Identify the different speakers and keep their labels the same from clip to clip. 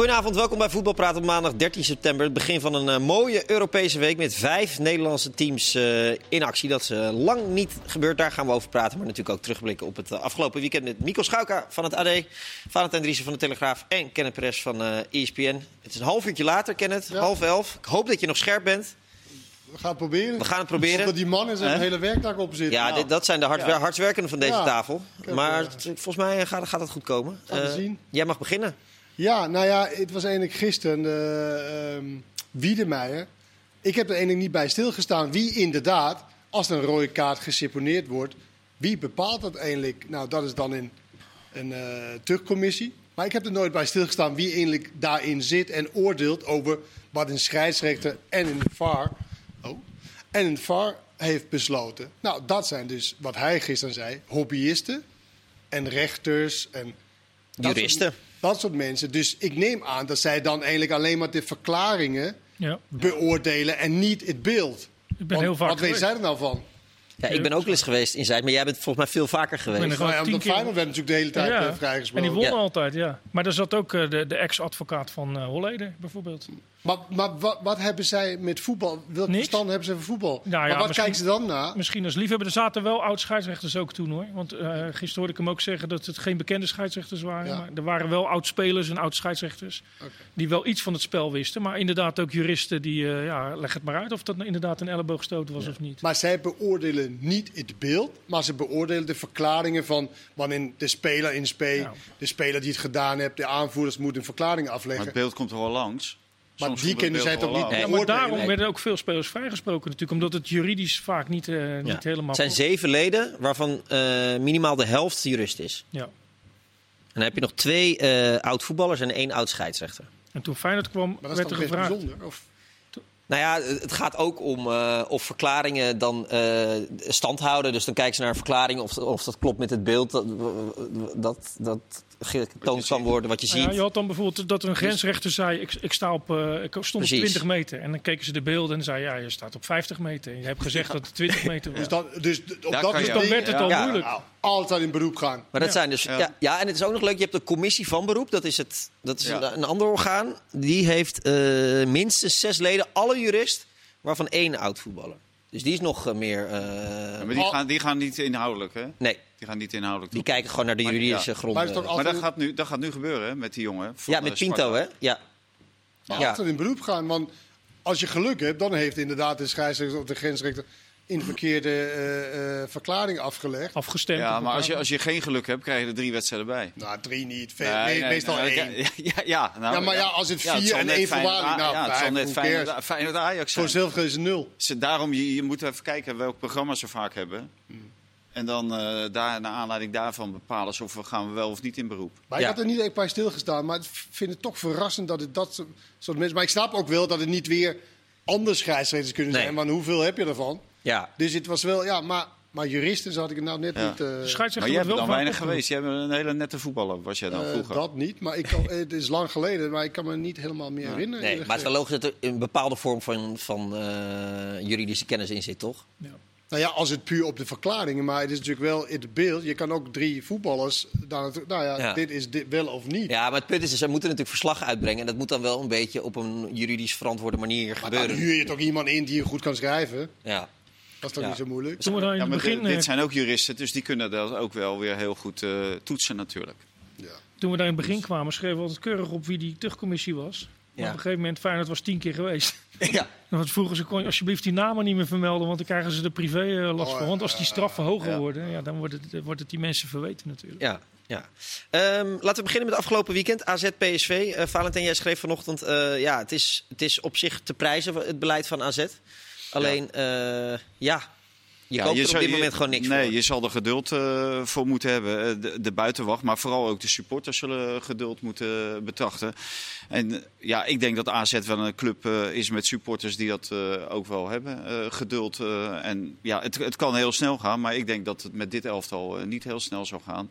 Speaker 1: Goedenavond, welkom bij Voetbalpraat op maandag 13 september. Het begin van een uh, mooie Europese week met vijf Nederlandse teams uh, in actie. Dat is uh, lang niet gebeurd, daar gaan we over praten. Maar natuurlijk ook terugblikken op het afgelopen weekend met Mico Schauka van het AD, Valentijn Driessen van de Telegraaf en Kenneth Perez van ESPN. Het is een half uurtje later, Kenneth, ja. half elf. Ik hoop dat je nog scherp bent.
Speaker 2: We gaan het proberen.
Speaker 1: We gaan het proberen.
Speaker 2: Dat die mannen zijn een hele werkdag op zitten.
Speaker 1: Ja, dit, dat zijn de hard, ja. hardwerkenden van deze ja. tafel. Maar volgens mij gaat, gaat het goed komen.
Speaker 2: zien.
Speaker 1: Jij mag beginnen.
Speaker 2: Ja, nou ja, het was eigenlijk gisteren uh, um, Wiedemeijer. Ik heb er eigenlijk niet bij stilgestaan wie inderdaad, als er een rode kaart geseponeerd wordt, wie bepaalt dat eigenlijk? Nou, dat is dan in een uh. Maar ik heb er nooit bij stilgestaan wie eigenlijk daarin zit en oordeelt over wat een scheidsrechter en een VAR, oh, en een VAR heeft besloten. Nou, dat zijn dus, wat hij gisteren zei, hobbyisten en rechters en...
Speaker 1: Juristen.
Speaker 2: Dat soort mensen. Dus ik neem aan dat zij dan eigenlijk alleen maar de verklaringen ja. beoordelen en niet het beeld.
Speaker 3: Ik ben heel vaak
Speaker 2: wat weet zij er nou van?
Speaker 1: Ja, ik ben ook wel eens geweest in Zuid, maar jij bent volgens mij veel vaker geweest.
Speaker 2: Ik ben er ja, omdat Feyenoord werd natuurlijk de hele tijd ja. vrijgesproken.
Speaker 3: En die won altijd, ja. Maar er zat ook uh, de, de ex-advocaat van uh, Holleder, bijvoorbeeld.
Speaker 2: Maar, maar wat, wat, hebben zij met voetbal? Welke verstand hebben ze van voetbal? Nou, maar wat kijken ze dan naar?
Speaker 3: Misschien als liefhebber. Er zaten wel oud-scheidsrechters ook toen, hoor. Want uh, gisteren hoorde ik hem ook zeggen dat het geen bekende scheidsrechters waren. Maar er waren wel oud-spelers en oud-scheidsrechters. Okay. Die wel iets van het spel wisten. Maar inderdaad ook juristen die, ja, leg het maar uit of dat nou inderdaad een elleboogstoot was of niet.
Speaker 2: Maar zij beoordelen niet het beeld, maar ze beoordelen de verklaringen van wanneer de speler in spe, de speler die het gedaan heeft, de aanvoerders moeten een verklaring afleggen.
Speaker 4: Maar het beeld komt er wel langs.
Speaker 2: Maar die kennen zij toch niet?
Speaker 3: Ja, maar daarom werden ook veel spelers vrijgesproken natuurlijk, omdat het juridisch vaak niet, uh, niet ja. helemaal...
Speaker 1: Het zijn zeven leden, waarvan uh, minimaal de helft jurist is.
Speaker 3: Ja.
Speaker 1: En dan heb je nog twee uh, oud-voetballers en één oud-scheidsrechter.
Speaker 3: En toen Feyenoord kwam,
Speaker 2: maar dat
Speaker 3: werd er gevraagd...
Speaker 2: Bijzonder, of?
Speaker 1: Nou ja, het gaat ook om uh, of verklaringen dan uh, stand houden. Dus dan kijken ze naar een verklaring of, of dat klopt met het beeld. Dat, dat getoond kan worden wat je ziet.
Speaker 3: Ja, je had dan bijvoorbeeld dat een grensrechter zei: ik, ik, sta op, uh, ik stond Precies. op 20 meter. En dan keken ze de beelden en zei: ja, je staat op 50 meter. Je hebt gezegd dat het 20 meter was.
Speaker 2: Dus, dan, dus op dat
Speaker 3: dus dan werd het al moeilijk.
Speaker 2: Altijd in beroep gaan.
Speaker 1: Maar dat zijn dus. Ja. ja. en het is ook nog leuk: je hebt de commissie van beroep. Dat is, het, dat is een, een, ander orgaan. Die heeft uh, minstens zes leden, alle jurist, waarvan één oud voetballer. Dus die is nog uh, meer. Uh,
Speaker 4: ja, maar die gaan, die gaan niet inhoudelijk, hè?
Speaker 1: Nee.
Speaker 4: Die gaan niet inhoudelijk.
Speaker 1: Die kijken gewoon naar de juridische grond.
Speaker 2: Maar,
Speaker 4: altijd... maar, dat, gaat nu, dat gaat nu gebeuren hè, met die jongen.
Speaker 1: Ja, met Pinto, hè? Ja.
Speaker 2: Maar ja. altijd in beroep gaan. Want als je geluk hebt, dan heeft inderdaad de scheidsrechter of de grensrechter in de verkeerde uh, uh, verklaring afgelegd.
Speaker 3: Afgestemd.
Speaker 4: Ja, maar als je, als je geen geluk hebt, krijg je er drie wedstrijden bij.
Speaker 2: Nou, drie niet. Veel, nee, nee, meestal
Speaker 4: nee,
Speaker 2: één.
Speaker 4: Ja, ja, nou,
Speaker 2: ja, maar ja, als het vier ja, het en één voorwaarding... Nou,
Speaker 4: ja, het zal net Feyenoord, Feyenoord Ajax
Speaker 2: zijn. Voor zilver is het nul.
Speaker 4: Dus daarom, je, je moet even kijken welk programma ze vaak hebben. Hmm. En dan uh, daar, naar aanleiding daarvan bepalen of we gaan we wel of niet in beroep.
Speaker 2: Maar ik had er niet echt bij stilgestaan. Maar ik vind het toch verrassend dat het dat soort mensen... Maar ik snap ook wel dat het niet weer andere scheidsrechters kunnen nee. zijn. Want hoeveel heb je ervan?
Speaker 1: Ja.
Speaker 2: Dus het was wel... Ja, maar, maar juristen zat ik het nou net
Speaker 4: ja.
Speaker 2: niet... Uh...
Speaker 4: Maar jij hebt dan weinig geweest. Jij bent een hele nette voetballer, was jij dan uh, vroeger?
Speaker 2: Dat niet, maar ik kan, het is lang geleden. Maar ik kan me niet helemaal meer ja. herinneren.
Speaker 1: Nee, maar het is wel logisch dat er een bepaalde vorm van, van uh, juridische kennis in zit, toch?
Speaker 2: Ja. Nou ja, als het puur op de verklaringen, maar het is natuurlijk wel in het beeld. Je kan ook drie voetballers daar nou ja, ja, dit is dit wel of niet.
Speaker 1: Ja, maar het punt is, ze moeten natuurlijk verslag uitbrengen. En dat moet dan wel een beetje op een juridisch verantwoorde manier
Speaker 2: maar
Speaker 1: gebeuren.
Speaker 2: dan huur je toch iemand in die goed kan schrijven?
Speaker 1: Ja.
Speaker 2: Dat is toch
Speaker 1: ja.
Speaker 2: niet zo moeilijk?
Speaker 4: Ja,
Speaker 3: het begin,
Speaker 4: dit zijn ook juristen, dus die kunnen dat ook wel weer heel goed uh, toetsen natuurlijk.
Speaker 2: Ja.
Speaker 3: Toen we daar in het begin kwamen, schreven we altijd keurig op wie die terugcommissie was. Ja. Op een gegeven moment, Feyenoord was tien keer geweest.
Speaker 1: Ja.
Speaker 3: Dan vroegen ze, kon je alsjeblieft die namen niet meer vermelden, want dan krijgen ze de privé uh, last oh, van. Want als die straffen hoger ja. worden, ja, dan wordt het, wordt het die mensen verweten natuurlijk.
Speaker 1: Ja, ja. Um, laten we beginnen met het afgelopen weekend. AZ PSV. Uh, Valentijn, jij schreef vanochtend, uh, ja, het is, het is op zich te prijzen, het beleid van AZ. Alleen, ja, ja je ja, koopt je er op dit moment
Speaker 4: je,
Speaker 1: gewoon niks
Speaker 4: nee,
Speaker 1: voor.
Speaker 4: je zal er geduld uh, voor moeten hebben. De, de, buitenwacht, maar vooral ook de supporters zullen geduld moeten betrachten. En ja, ik denk dat AZ wel een club uh, is met supporters die dat uh, ook wel hebben. geduld. en ja, het, het kan heel snel gaan, maar ik denk dat het met dit elftal niet heel snel zal gaan.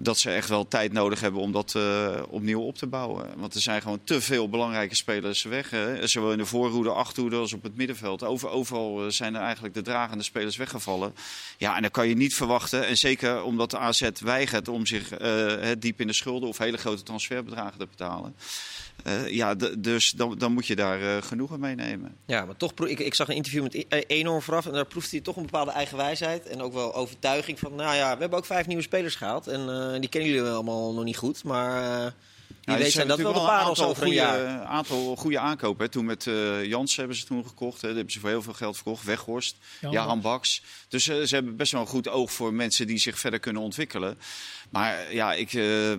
Speaker 4: Dat ze echt wel tijd nodig hebben om dat uh, opnieuw op te bouwen. Want er zijn gewoon te veel belangrijke spelers weg. Hè. Zowel in de voorhoede, achterhoede als op het middenveld. Over, overal zijn er eigenlijk de dragende spelers weggevallen. Ja, en dan kan je niet verwachten. En zeker omdat de AZ weigert om zich uh, diep in de schulden of hele grote transferbedragen te betalen. Ja, dus dan, dan, moet je daar genoegen mee nemen.
Speaker 1: Ja, maar toch, ik, ik zag een interview met e- Enorm vooraf en daar proefde hij toch een bepaalde eigenwijsheid en ook wel overtuiging van, nou ja, we hebben ook vijf nieuwe spelers gehaald en die kennen jullie allemaal nog niet goed, maar wie weet zijn dat wel de parels over een
Speaker 4: goede,
Speaker 1: jaar.
Speaker 4: aantal goede aankopen. Hè. Toen met uh, Jans hebben ze toen gekocht. Hè. Dat hebben ze voor heel veel geld verkocht. Weghorst, Jan, Jan Baks. Dus uh, ze hebben best wel een goed oog voor mensen die zich verder kunnen ontwikkelen. Maar ja, ik... Uh,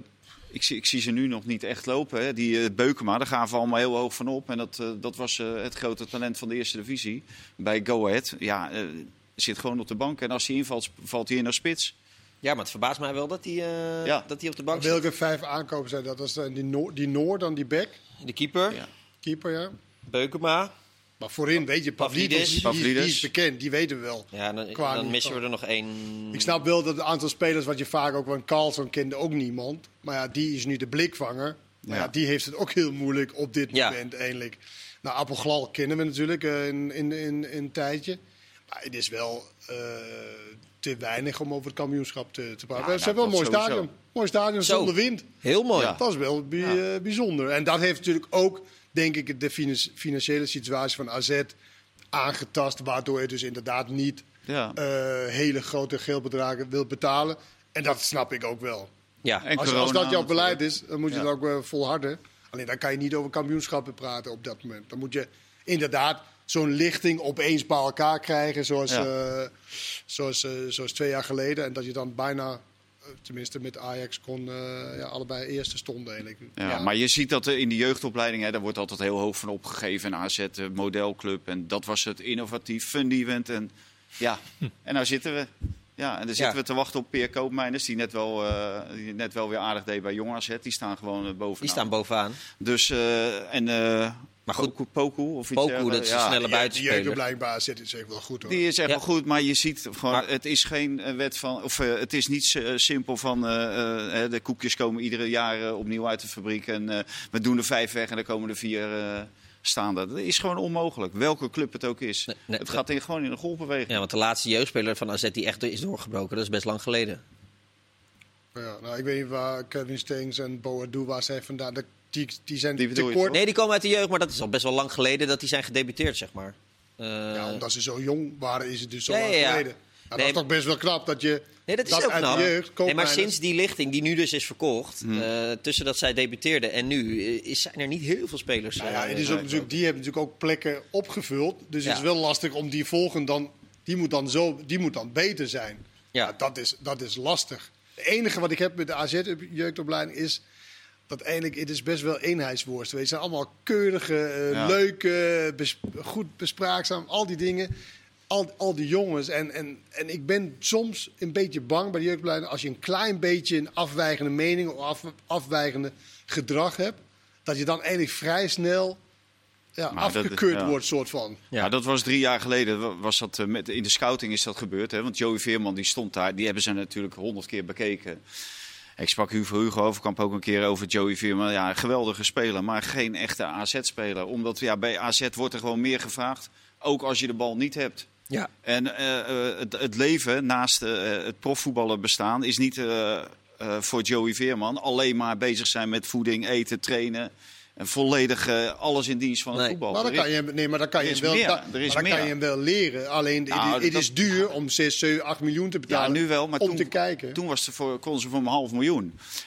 Speaker 4: ik zie, ik zie ze nu nog niet echt lopen. Hè. Die uh, Beukema, daar gaan we allemaal heel hoog van op. En dat, uh, dat was uh, het grote talent van de eerste divisie. Bij Go Ahead. Ja, zit gewoon op de bank. En als hij invalt, valt hij in naar spits.
Speaker 1: Ja, maar het verbaast mij wel dat hij, ja. dat hij op de bank
Speaker 2: zit. Welke vijf aankopen zijn dat? Dat is die, Noor, die Noor, dan die Beck.
Speaker 1: De keeper.
Speaker 2: Ja. Keeper, ja.
Speaker 1: Beukema.
Speaker 2: Maar voorin weet je, Pavlidis, die, die, is bekend, die weten we wel.
Speaker 1: Ja, dan, dan missen we er nog één.
Speaker 2: Ik snap wel dat het aantal spelers wat je vaak ook van Carlson kende ook niemand. Maar ja, die is nu de blikvanger. Maar ja. ja die heeft het ook heel moeilijk op dit ja. moment eindelijk. Nou, Appelglal kennen we natuurlijk uh, in, in, in, in een tijdje. Maar het is wel uh, te weinig om over het kampioenschap te, te praten. Ja, Ze hebben wel een mooi stadion. Mooi stadion
Speaker 1: Zo.
Speaker 2: zonder wind.
Speaker 1: Heel mooi.
Speaker 2: Dat is wel bij, uh, bijzonder. En dat heeft natuurlijk ook denk ik, de financiële situatie van AZ aangetast. Waardoor je dus inderdaad niet ja. uh, hele grote geldbedragen wilt betalen. En dat snap ik ook wel.
Speaker 1: Ja.
Speaker 2: En als, als dat jouw beleid is, dan moet je ja. het ook uh, volharden. Alleen dan kan je niet over kampioenschappen praten op dat moment. Dan moet je inderdaad zo'n lichting opeens bij elkaar krijgen, zoals, ja. uh, zoals, zoals twee jaar geleden. En dat je dan bijna tenminste met Ajax kon uh, ja, allebei eerste stonden eigenlijk.
Speaker 4: Ja, ja, maar je ziet dat in de jeugdopleiding, hè, daar wordt altijd heel hoog van opgegeven. En AZ, de modelclub. En dat was het innovatief fun event. En ja, en nou zitten we. Ja, en dan zitten we te wachten op Peer Koopmeiners, die net wel, uh, die net wel weer aardig deed bij Jong AZ. Die staan gewoon uh, bovenaan.
Speaker 1: Die staan bovenaan.
Speaker 4: Dus, en...
Speaker 1: Maar goed,
Speaker 4: Poku, Poku of iets
Speaker 1: Poku, dat is een snelle buitenspeler.
Speaker 2: Die blijkbaar zit is echt wel goed hoor.
Speaker 4: Die is echt ja. wel goed, maar je ziet gewoon, maar, het is geen wet van, of uh, het is niet uh, simpel van, uh, de koekjes komen iedere jaar opnieuw uit de fabriek en we doen er vijf weg en dan komen er vier staan. Dat is gewoon onmogelijk, welke club het ook is. Nee, nee, het gaat in, gewoon in een golfbeweging.
Speaker 1: Ja, want de laatste jeugdspeler van AZ die echt is doorgebroken, dat is best lang geleden.
Speaker 2: Ja, nou, ik weet niet waar Kevin Steens en Boadu waar zij vandaan. De die, die zijn
Speaker 4: die
Speaker 2: te kort.
Speaker 1: Nee, die komen uit de jeugd, maar dat is al best wel lang geleden dat die zijn gedebuteerd, zeg maar.
Speaker 2: Uh... Ja, omdat ze zo jong waren, is het dus zo ja, lang ja, ja. geleden. Nou, nee, dat is toch best wel knap dat je
Speaker 1: nee, dat, is
Speaker 2: dat
Speaker 1: ook
Speaker 2: uit
Speaker 1: knap.
Speaker 2: de jeugd...
Speaker 1: Nee, maar sinds die lichting, die nu dus is verkocht, hmm. uh, tussen dat zij debuteerden en nu, is, zijn er niet heel veel spelers.
Speaker 2: Nou ja, uh, is ook natuurlijk, die hebben natuurlijk ook plekken opgevuld. Dus ja. het is wel lastig om die volgende dan... Die moet dan, zo, die moet dan beter zijn. Ja. Nou, dat, is, dat is lastig. Het enige wat ik heb met de AZ-jeugdopleiding is dat eigenlijk, het is best wel eenheidsworst. Het zijn allemaal keurige, uh, ja. leuke, bes goed bespraakzaam, al die dingen. Al, al die jongens. En, en, en ik ben soms een beetje bang bij de jeugdopleiding... als je een klein beetje een afwijkende mening of af, afwijkende gedrag hebt... dat je dan eigenlijk vrij snel ja, afgekeurd dat, ja. wordt, soort van.
Speaker 4: Ja. ja. dat was drie jaar geleden. Was dat, uh, met, in de scouting is dat gebeurd. Hè? Want Joey Veerman die stond daar. Die hebben ze natuurlijk honderd keer bekeken. Ik sprak Hugo Hugo Overkamp ook een keer over Joey Veerman. Ja, geweldige speler, maar geen echte AZ-speler. Omdat ja, bij AZ wordt er gewoon meer gevraagd, ook als je de bal niet hebt.
Speaker 1: Ja.
Speaker 4: En uh, uh, het, het, leven naast uh, het profvoetballen bestaan is niet voor Joey Veerman alleen maar bezig zijn met voeding, eten, trainen. En volledig uh, alles in dienst van het
Speaker 1: nee.
Speaker 4: voetbal.
Speaker 2: Maar dan kan je, nee, maar dan kan je hem wel,
Speaker 4: meer.
Speaker 2: Da,
Speaker 4: er is
Speaker 2: maar dan
Speaker 4: meer.
Speaker 2: kan je hem wel leren. Alleen nou, het, het is duur om 6, 7, 8 miljoen te betalen.
Speaker 4: Ja, nu wel, maar
Speaker 2: om
Speaker 4: toen,
Speaker 2: te kijken.
Speaker 4: Toen was het voor, kon ze voor een half miljoen.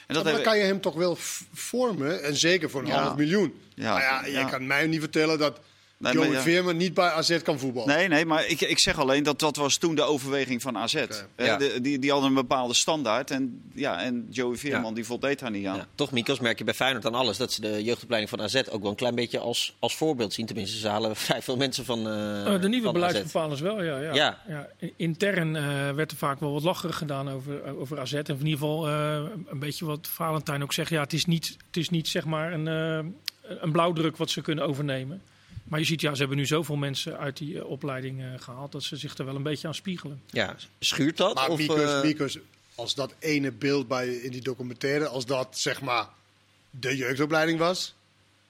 Speaker 4: En
Speaker 2: dat ja, maar dan kan je hem toch wel vormen. En zeker voor een
Speaker 4: ja.
Speaker 2: half miljoen.
Speaker 4: Ja.
Speaker 2: Maar ja, je kan mij niet vertellen dat Nee, Joey ja. Veerman niet bij AZ kan voetballen.
Speaker 4: Nee, nee maar ik, ik zeg alleen dat dat was toen de overweging van AZ. Okay. Ja. De, die, die hadden een bepaalde standaard. En, ja, en Joey Veerman ja. die voldeed daar niet aan.
Speaker 1: Toch, Mikos, merk je bij Feyenoord aan alles... dat ze de jeugdopleiding van AZ ook wel een klein beetje als, als voorbeeld zien. Tenminste, ze halen vrij veel mensen van uh,
Speaker 3: De nieuwe beleidsbepalers
Speaker 1: AZ.
Speaker 3: wel, ja. ja. ja. Intern uh, werd er vaak wel wat lacherig gedaan over, over AZ. En in ieder geval uh, een beetje wat Valentijn ook zegt. Ja, het is niet, het is niet zeg maar een, een blauwdruk wat ze kunnen overnemen. Maar je ziet, ja, ze hebben nu zoveel mensen uit die uh, opleiding uh, gehaald dat ze zich er wel een beetje aan spiegelen.
Speaker 1: Ja, schuurt dat?
Speaker 2: Maar
Speaker 1: of, uh...
Speaker 2: Mikos, als dat ene beeld bij, in die documentaire, als dat zeg maar de jeugdopleiding was,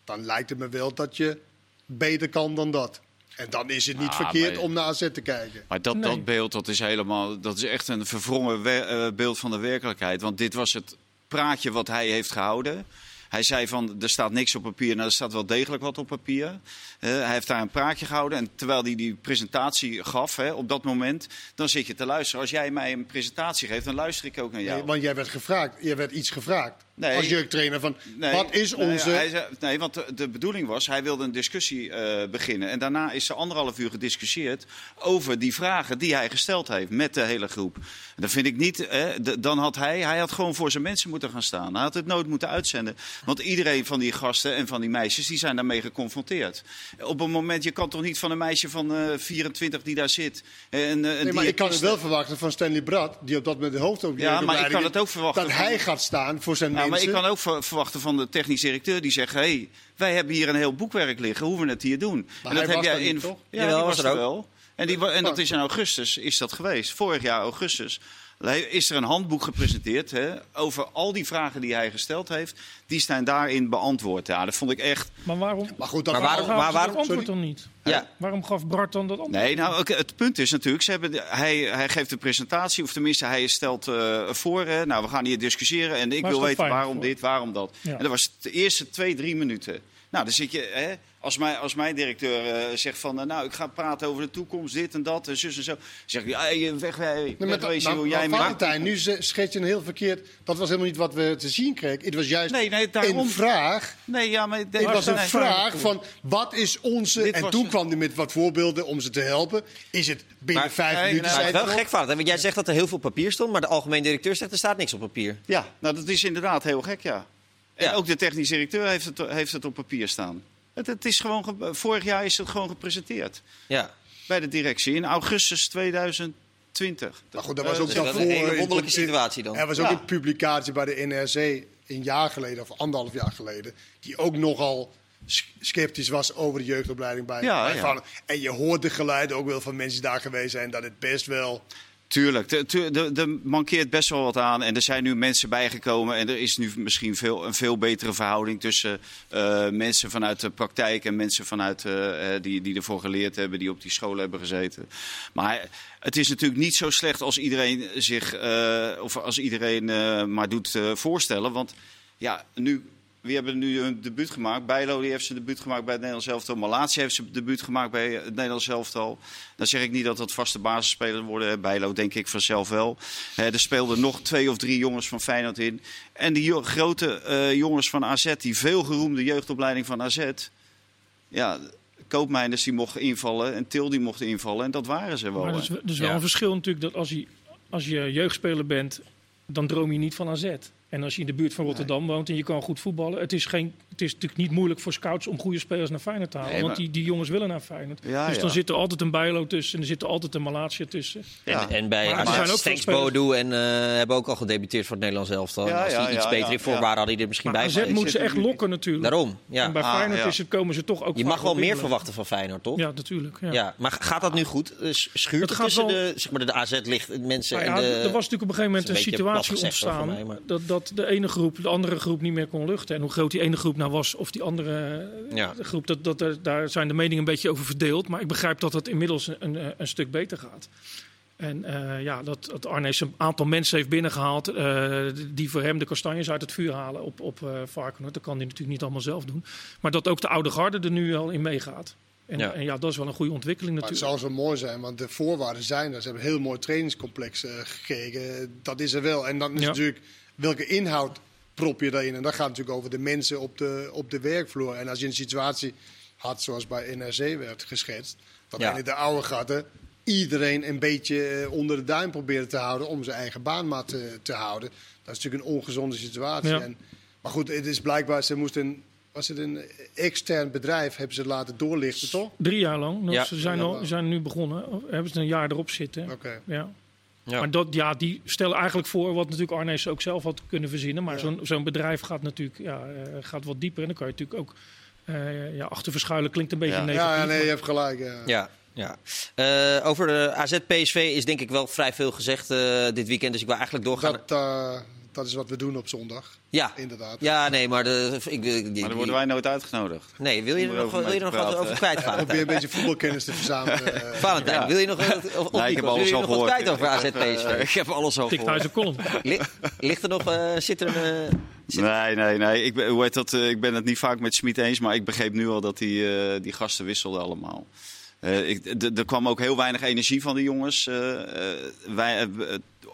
Speaker 2: dan lijkt het me wel dat je beter kan dan dat. En dan is het niet
Speaker 4: Ah,
Speaker 2: verkeerd
Speaker 4: maar-
Speaker 2: om naar AZ te kijken.
Speaker 4: Maar dat,
Speaker 3: Nee.
Speaker 4: dat beeld, dat is helemaal, dat is echt een verwrongen we- eh, beeld van de werkelijkheid. Want dit was het praatje wat hij heeft gehouden. Hij zei van, er staat niks op papier. Nou, er staat wel degelijk wat op papier. Hij heeft daar een praatje gehouden. En terwijl hij die presentatie gaf hè, op dat moment, dan zit je te luisteren. Als jij mij een presentatie geeft, dan luister ik ook naar jou.
Speaker 2: Want jij werd gevraagd, jij werd iets gevraagd
Speaker 4: Nee.
Speaker 2: als jeugdtrainer van
Speaker 4: Nee,
Speaker 2: wat is
Speaker 4: nee,
Speaker 2: onze...
Speaker 4: hij zei- nee, want de, de bedoeling was, hij wilde een discussie eh, beginnen. En daarna is er anderhalf uur gediscussieerd over die vragen die hij gesteld heeft met de hele groep. En dat vind ik niet, hè, de- dan had hij, hij had gewoon voor zijn mensen moeten gaan staan. Hij had het nooit moeten uitzenden. Want iedereen van die gasten en van die meisjes, die zijn daarmee geconfronteerd. Op een moment, je kan toch niet van een meisje van eh 24 die daar zit. En,
Speaker 2: Nee, maar ik kan het wel verwachten van Stanley Brad, die op dat moment de hoofd op
Speaker 4: Ja, maar ik kan het ook verwachten
Speaker 2: Dat hij gaat staan voor zijn
Speaker 4: Ja, maar ik kan ook ver- verwachten van de technisch directeur die zegt: hey, wij hebben hier een heel boekwerk liggen, hoe we het hier doen.
Speaker 2: Maar hij was daar niet, toch?
Speaker 4: Ja, die
Speaker 1: was
Speaker 4: was
Speaker 1: er ook.
Speaker 4: wel. En, die, en dat is in augustus is dat geweest. Vorig jaar augustus is er een handboek gepresenteerd hè, over al die vragen die hij gesteld heeft. Die zijn daarin beantwoord. Ja, dat vond ik echt.
Speaker 3: Maar waarom,
Speaker 2: Maar goed, dat
Speaker 1: Maar waarom-
Speaker 3: waarom,
Speaker 1: maar waarom-
Speaker 3: dat antwoord dan niet?
Speaker 1: Ja.
Speaker 3: Waarom gaf Bart dan dat antwoord?
Speaker 4: Nee, nou, oké, het punt is natuurlijk, ze hebben hij, hij geeft de presentatie, of tenminste hij stelt eh, voor, hè, nou we gaan hier discussiëren en ik wil weten waarom
Speaker 3: voor?
Speaker 4: dit, waarom dat.
Speaker 3: Ja.
Speaker 4: En dat was de eerste twee, drie minuten. Nou, dan zit je, hè, als, mijn, als mijn directeur eh, zegt van, eh, nou ik ga praten over de toekomst, dit en dat, en zus en zo. Dan zeg ik, ja, hey, weg, weg,
Speaker 2: Nee, maar
Speaker 4: wegwezen,
Speaker 2: maar-
Speaker 4: hoe jij
Speaker 2: Valentijn, nu schets je een heel verkeerd. Dat was helemaal niet wat we te zien kregen. Het was juist
Speaker 4: Nee, nee, daarom.
Speaker 2: een vraag.
Speaker 4: Nee, ja, maar...
Speaker 2: Het was een
Speaker 4: nee.
Speaker 2: vraag van wat is onze.
Speaker 4: Dit
Speaker 2: En
Speaker 4: was
Speaker 2: toen kwam hij met wat voorbeelden om ze te helpen. Is het binnen
Speaker 1: Maar-
Speaker 2: vijf
Speaker 4: nee,
Speaker 2: minuten?
Speaker 4: nee,
Speaker 1: Maar wel gek, Vader. Want jij zegt dat er heel veel papier stond, maar de algemeen directeur zegt er staat niks op papier.
Speaker 4: Ja, nou dat is inderdaad heel gek, ja. En
Speaker 1: Ja.
Speaker 4: ook de technisch directeur heeft het, heeft het op papier staan. Het, het is gewoon ge- vorig jaar is het gewoon gepresenteerd
Speaker 1: Ja.
Speaker 4: bij de directie in augustus 2020.
Speaker 2: Maar goed, dat was ook
Speaker 1: Dus
Speaker 2: daarvoor.
Speaker 1: een hele wonderlijke situatie dan.
Speaker 2: Er was ook
Speaker 4: Ja.
Speaker 2: een publicatie bij de NRC een jaar geleden, of anderhalf jaar geleden, die ook nogal sceptisch was over de jeugdopleiding bij,
Speaker 4: Ja,
Speaker 2: bij
Speaker 4: ja.
Speaker 2: Vallen. En je hoort de geluiden ook wel van mensen die daar geweest zijn, dat het best wel...
Speaker 4: Tuurlijk, er- er er mankeert best wel wat aan. En er zijn nu mensen bijgekomen. En er is nu misschien veel, een veel betere verhouding tussen eh, mensen vanuit de praktijk en mensen vanuit, eh, eh, die, die ervoor geleerd hebben, die op die school hebben gezeten. Maar het is natuurlijk niet zo slecht als iedereen zich, of als iedereen maar doet voorstellen. Want ja, nu. Wie hebben nu een debuut gemaakt? Bijlo die heeft zijn debuut gemaakt bij het Nederlands elftal. Malatia heeft zijn debuut gemaakt bij het Nederlands elftal. Dan zeg ik niet dat dat vaste basisspelers worden. Bijlo denk ik vanzelf wel. Er speelden nog twee of drie jongens van Feyenoord in. En die grote eh, jongens van AZ, die veel geroemde jeugdopleiding van AZ. Ja, Koopmeiners die mochten invallen en Til die mocht invallen. En dat waren ze wel.
Speaker 3: Maar er is, er is wel
Speaker 1: Ja.
Speaker 3: een verschil natuurlijk dat als je, als je jeugdspeler bent, dan droom je niet van AZ. En als je in de buurt van Rotterdam woont en je kan goed voetballen, het is, geen, het is natuurlijk niet moeilijk voor scouts om goede spelers naar Feyenoord te halen.
Speaker 4: Nee,
Speaker 3: Want
Speaker 4: maar-
Speaker 3: die, die jongens willen naar Feyenoord.
Speaker 4: Ja,
Speaker 3: dus
Speaker 4: ja.
Speaker 3: dan zit er altijd een Bijlo tussen en er zit er altijd een Malatia tussen.
Speaker 4: Ja.
Speaker 1: En, en bij Stenks Bodo en eh, hebben ook al gedebuteerd voor het Nederlands elftal. Als
Speaker 4: ja,
Speaker 1: die iets
Speaker 4: ja,
Speaker 1: beter
Speaker 4: ja,
Speaker 1: in waren, hadden die er misschien
Speaker 3: Maar
Speaker 1: bij
Speaker 3: AZ moet ze echt lokken natuurlijk.
Speaker 1: Daarom, ja.
Speaker 3: En bij
Speaker 4: Ah,
Speaker 3: Feyenoord
Speaker 4: ja.
Speaker 3: is het, komen ze toch ook
Speaker 1: Je mag wel meer verwachten van Feyenoord, toch?
Speaker 3: Ja, natuurlijk. Ja.
Speaker 1: Ja, maar gaat dat nu goed? Eh, Schuurt
Speaker 3: Het
Speaker 1: tussen de, zeg maar, de AZ ligt mensen
Speaker 3: Nou
Speaker 1: en
Speaker 3: ja,
Speaker 1: de...
Speaker 3: er was natuurlijk op een gegeven moment een situatie ontstaan dat, dat de ene groep de andere groep niet meer kon luchten. En hoe groot die ene groep nou was of die andere eh,
Speaker 1: Ja.
Speaker 3: groep, dat, dat, er- daar zijn de meningen een beetje over verdeeld. Maar ik begrijp dat het inmiddels een, een, een stuk beter gaat. En eh, ja, dat, dat Arnees een aantal mensen heeft binnengehaald eh, die voor hem de kastanjes uit het vuur halen op, op eh Varkenoord. Dat kan hij natuurlijk niet allemaal zelf doen. Maar dat ook de oude garde er nu al in meegaat. En
Speaker 1: Ja.
Speaker 3: en ja, dat is wel een goede ontwikkeling
Speaker 2: Maar het
Speaker 3: natuurlijk.
Speaker 2: zou zo mooi zijn, want de voorwaarden zijn er. Ze hebben een heel mooi trainingscomplex eh, gekregen. Dat is er wel. En dan is
Speaker 3: Ja.
Speaker 2: natuurlijk welke inhoud prop je daarin. En dat gaat natuurlijk over de mensen op de, op de werkvloer. En als je een situatie had zoals bij NRC werd geschetst, dat
Speaker 1: Ja.
Speaker 2: in de oude gaten iedereen een beetje eh, onder de duim probeerde te houden om zijn eigen baan maar te, te houden. Dat is natuurlijk een ongezonde situatie.
Speaker 3: Ja.
Speaker 2: En, maar goed, het is blijkbaar, ze moesten, was het een extern bedrijf, hebben ze laten doorlichten, toch?
Speaker 3: Drie jaar lang.
Speaker 1: Ja.
Speaker 3: Ze zijn, al, zijn nu begonnen. Hebben ze een jaar erop zitten.
Speaker 2: Oké.
Speaker 3: Ja.
Speaker 1: Ja.
Speaker 3: Maar dat, ja, die stellen eigenlijk voor wat natuurlijk Arnees ook zelf had kunnen verzinnen. Maar
Speaker 2: Ja.
Speaker 3: zo'n zo'n bedrijf gaat natuurlijk ja, eh, gaat wat dieper. En dan kan je natuurlijk ook eh, ja, achter verschuilen. Klinkt een beetje
Speaker 1: Ja.
Speaker 3: negatief.
Speaker 2: Ja, ja, nee,
Speaker 3: maar-
Speaker 2: je hebt gelijk. Ja.
Speaker 1: Ja, Ja. Uh, over de AZ-PSV is denk ik wel vrij veel gezegd uh, dit weekend. Dus ik wil eigenlijk doorgaan.
Speaker 2: Dat, uh, dat is wat we doen op zondag.
Speaker 1: Ja,
Speaker 2: inderdaad.
Speaker 1: Ja, nee, maar, de, ik,
Speaker 4: die, maar dan worden wij nooit uitgenodigd.
Speaker 1: Nee, wil je er nog, wil je nog wat over kwijt, Valentijn?
Speaker 2: Probeer een beetje voetbalkennis te verzamelen.
Speaker 1: Valentijn, ja. wil je nog, of,
Speaker 4: nee, ik heb alles al gehoord.
Speaker 1: kwijt over AZ-PSV?
Speaker 4: ik heb alles al gehoord.
Speaker 3: column.
Speaker 1: Ligt er nog, zit er een...
Speaker 4: Nee, nee, nee. Ik ben, hoe heet dat, ik ben het niet vaak met Smit eens, maar ik begreep nu al dat die, die gasten wisselden allemaal. Uh, er kwam ook heel weinig energie van de jongens. Uh, wij,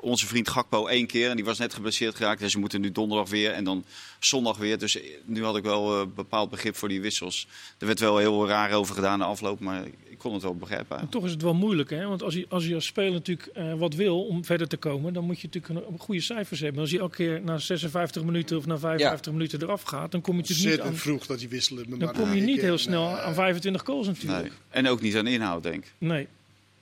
Speaker 4: onze vriend Gakpo één keer en die was net geblesseerd geraakt. Dus ze moeten nu donderdag weer en dan zondag weer. Dus nu had ik wel bepaald begrip voor die wissels. Er werd wel heel raar over gedaan de afloop, maar ik kon het wel begrijpen.
Speaker 3: En toch is het wel moeilijk, hè? Want als je als, je als speler natuurlijk uh, wat wil om verder te komen, dan moet je natuurlijk een, goede cijfers hebben. Als je elke keer na 56 minuten of na 55 ja. minuten eraf gaat, dan kom je natuurlijk niet aan...
Speaker 2: vroeg dat die wisselen.
Speaker 3: Dan kom je niet heel snel aan 25 goals natuurlijk. Nee.
Speaker 4: En ook niet aan inhoud, denk ik.
Speaker 3: Nee.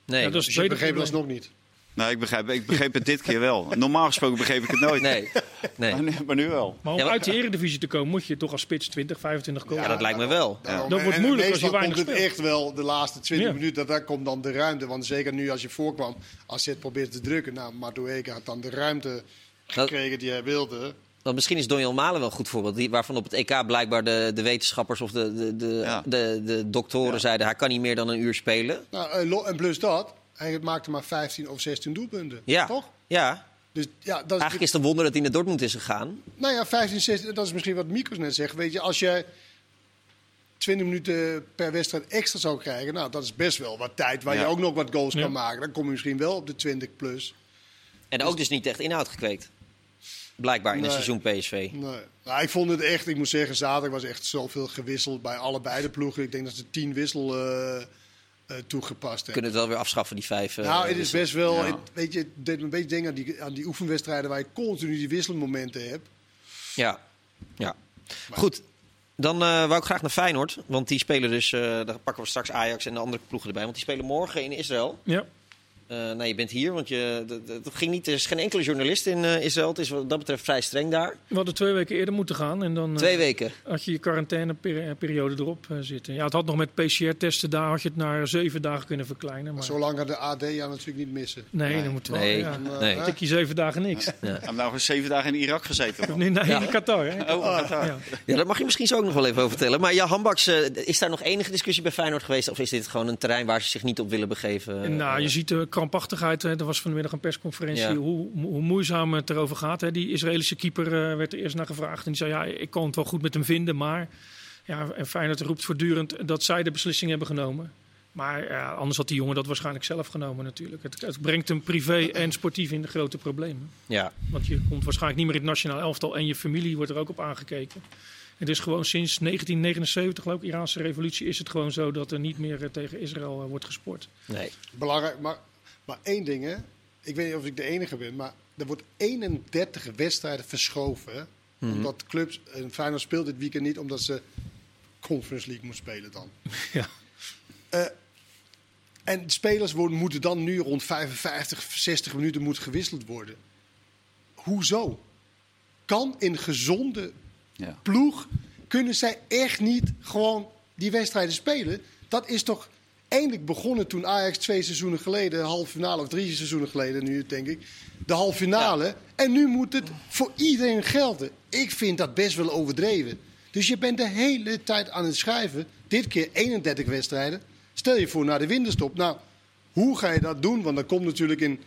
Speaker 2: Nee, ja, dat is dus je begreep dat nog niet.
Speaker 4: Nou, ik begrijp, ik begreep het dit keer wel. Normaal gesproken begreep ik het nooit.
Speaker 1: Nee. nee.
Speaker 4: Maar, maar, nu wel.
Speaker 3: Maar om ja, uit de eredivisie te komen, moet je toch als spits 20, 25 goals.
Speaker 1: Ja, dat lijkt me wel.
Speaker 2: Ja.
Speaker 3: Dat wordt moeilijk als je weinig
Speaker 2: komt het echt wel de laatste 20 minuten, daar komt dan de ruimte. Want zeker nu als je voorkwam, als je het probeert te drukken, nou, Madueke had dan de ruimte gekregen die hij wilde.
Speaker 1: Want misschien is Donjan Malen wel een goed voorbeeld. Die, waarvan op het EK blijkbaar de, de wetenschappers of de, de, de, ja. de, de, doktoren zeiden... hij kan niet meer dan een uur spelen.
Speaker 2: Nou, en plus dat, hij maakte maar 15 of 16 doelpunten.
Speaker 1: Ja.
Speaker 2: Toch?
Speaker 1: Ja.
Speaker 2: Dus, ja, dat
Speaker 1: Eigenlijk is het een wonder dat hij naar Dortmund is gegaan.
Speaker 2: Nou ja, 15, 16, dat is misschien wat Mikos net zegt. Weet je, als je 20 minuten per wedstrijd extra zou krijgen, nou, dat is best wel wat tijd waar je ook nog wat goals kan maken. Dan kom je misschien wel op de 20 plus.
Speaker 1: En ook dus niet echt inhoud gekweekt. Blijkbaar in nee. het seizoen PSV.
Speaker 2: Nee. Nou, ik vond het echt, ik moet zeggen, zaterdag was echt zoveel gewisseld bij allebei de ploegen. Ik denk dat ze tien wissel. Uh, uh, toegepast
Speaker 1: Kunnen het wel weer afschaffen, die vijf. Uh,
Speaker 2: nou, het is best wel. Ja. Het, weet je, het deed me een beetje denken aan die, aan die oefenwedstrijden waar je continu die wisselmomenten hebt.
Speaker 1: Ja, ja. Maar. Goed. Dan uh, wou ik graag naar Feyenoord. Want die spelen dus. daar pakken we straks Ajax en de andere ploegen erbij. Want die spelen morgen in Israël.
Speaker 3: Ja.
Speaker 1: Uh, nou, je bent hier, want je, dat, ging niet, er is geen enkele journalist in uh, Israël. Het is wat dat betreft vrij streng daar.
Speaker 3: We hadden twee weken eerder moeten gaan. En dan, uh,
Speaker 1: twee weken?
Speaker 3: Had je je quarantaineperiode erop zitten. Ja, het had nog met PCR-testen daar, had je het naar zeven dagen kunnen verkleinen. Maar...
Speaker 2: Zolang de AD jou natuurlijk niet missen.
Speaker 3: Nee, nee. dan moeten we
Speaker 1: nee.
Speaker 3: Ja,
Speaker 1: nee.
Speaker 3: Dan tik je zeven dagen niks.
Speaker 4: Ja. Ja. nou eens zeven dagen in Irak gezeten.
Speaker 3: Nee, nee, ja. in Qatar. Hè?
Speaker 4: Oh, Qatar.
Speaker 1: Ja. ja, dat mag je misschien zo ook nog wel even over vertellen. Maar ja, Hambaks, is daar nog enige discussie bij Feyenoord geweest? Of is dit gewoon een terrein waar ze zich niet op willen begeven?
Speaker 3: Nou, je ziet de krampachtigheid er was vanmiddag een persconferentie ja. hoe, hoe, moeizaam het erover gaat. Hè. Die Israëlische keeper uh, werd er eerst naar gevraagd. En die zei, ja, ik kon het wel goed met hem vinden. Maar ja, en Feyenoord roept voortdurend dat zij de beslissing hebben genomen. Maar ja, anders had die jongen dat waarschijnlijk zelf genomen natuurlijk. Het, het, brengt hem privé en sportief in de grote problemen.
Speaker 1: Ja.
Speaker 3: Want je komt waarschijnlijk niet meer in het nationaal elftal. En je familie wordt er ook op aangekeken. Het is gewoon sinds 1979, geloof ik, Iraanse revolutie, is het gewoon zo dat er niet meer tegen Israël uh, wordt gesport.
Speaker 1: Nee.
Speaker 2: Belangrijk, maar maar één ding, hè. Ik weet niet of ik de enige ben, maar er wordt 31 wedstrijden verschoven. Mm -hmm. Omdat clubs, en Feyenoord speelt dit weekend niet omdat ze Conference League moet spelen dan.
Speaker 3: Ja.
Speaker 2: Uh, en spelers worden, moeten dan nu rond 55, 60 minuten moet gewisseld worden. Hoezo? Kan in gezonde ja. ploeg, kunnen zij echt niet gewoon die wedstrijden spelen? Dat is toch eindelijk begonnen toen Ajax twee seizoenen geleden, de halve finale, of drie seizoenen geleden nu denk ik, de halve finale. Ja. En nu moet het voor iedereen gelden. Ik vind dat best wel overdreven. Dus je bent de hele tijd aan het schrijven. Dit keer 31 wedstrijden. Stel je voor naar de winterstop. Nou, hoe ga je dat doen? Want dan komt natuurlijk in,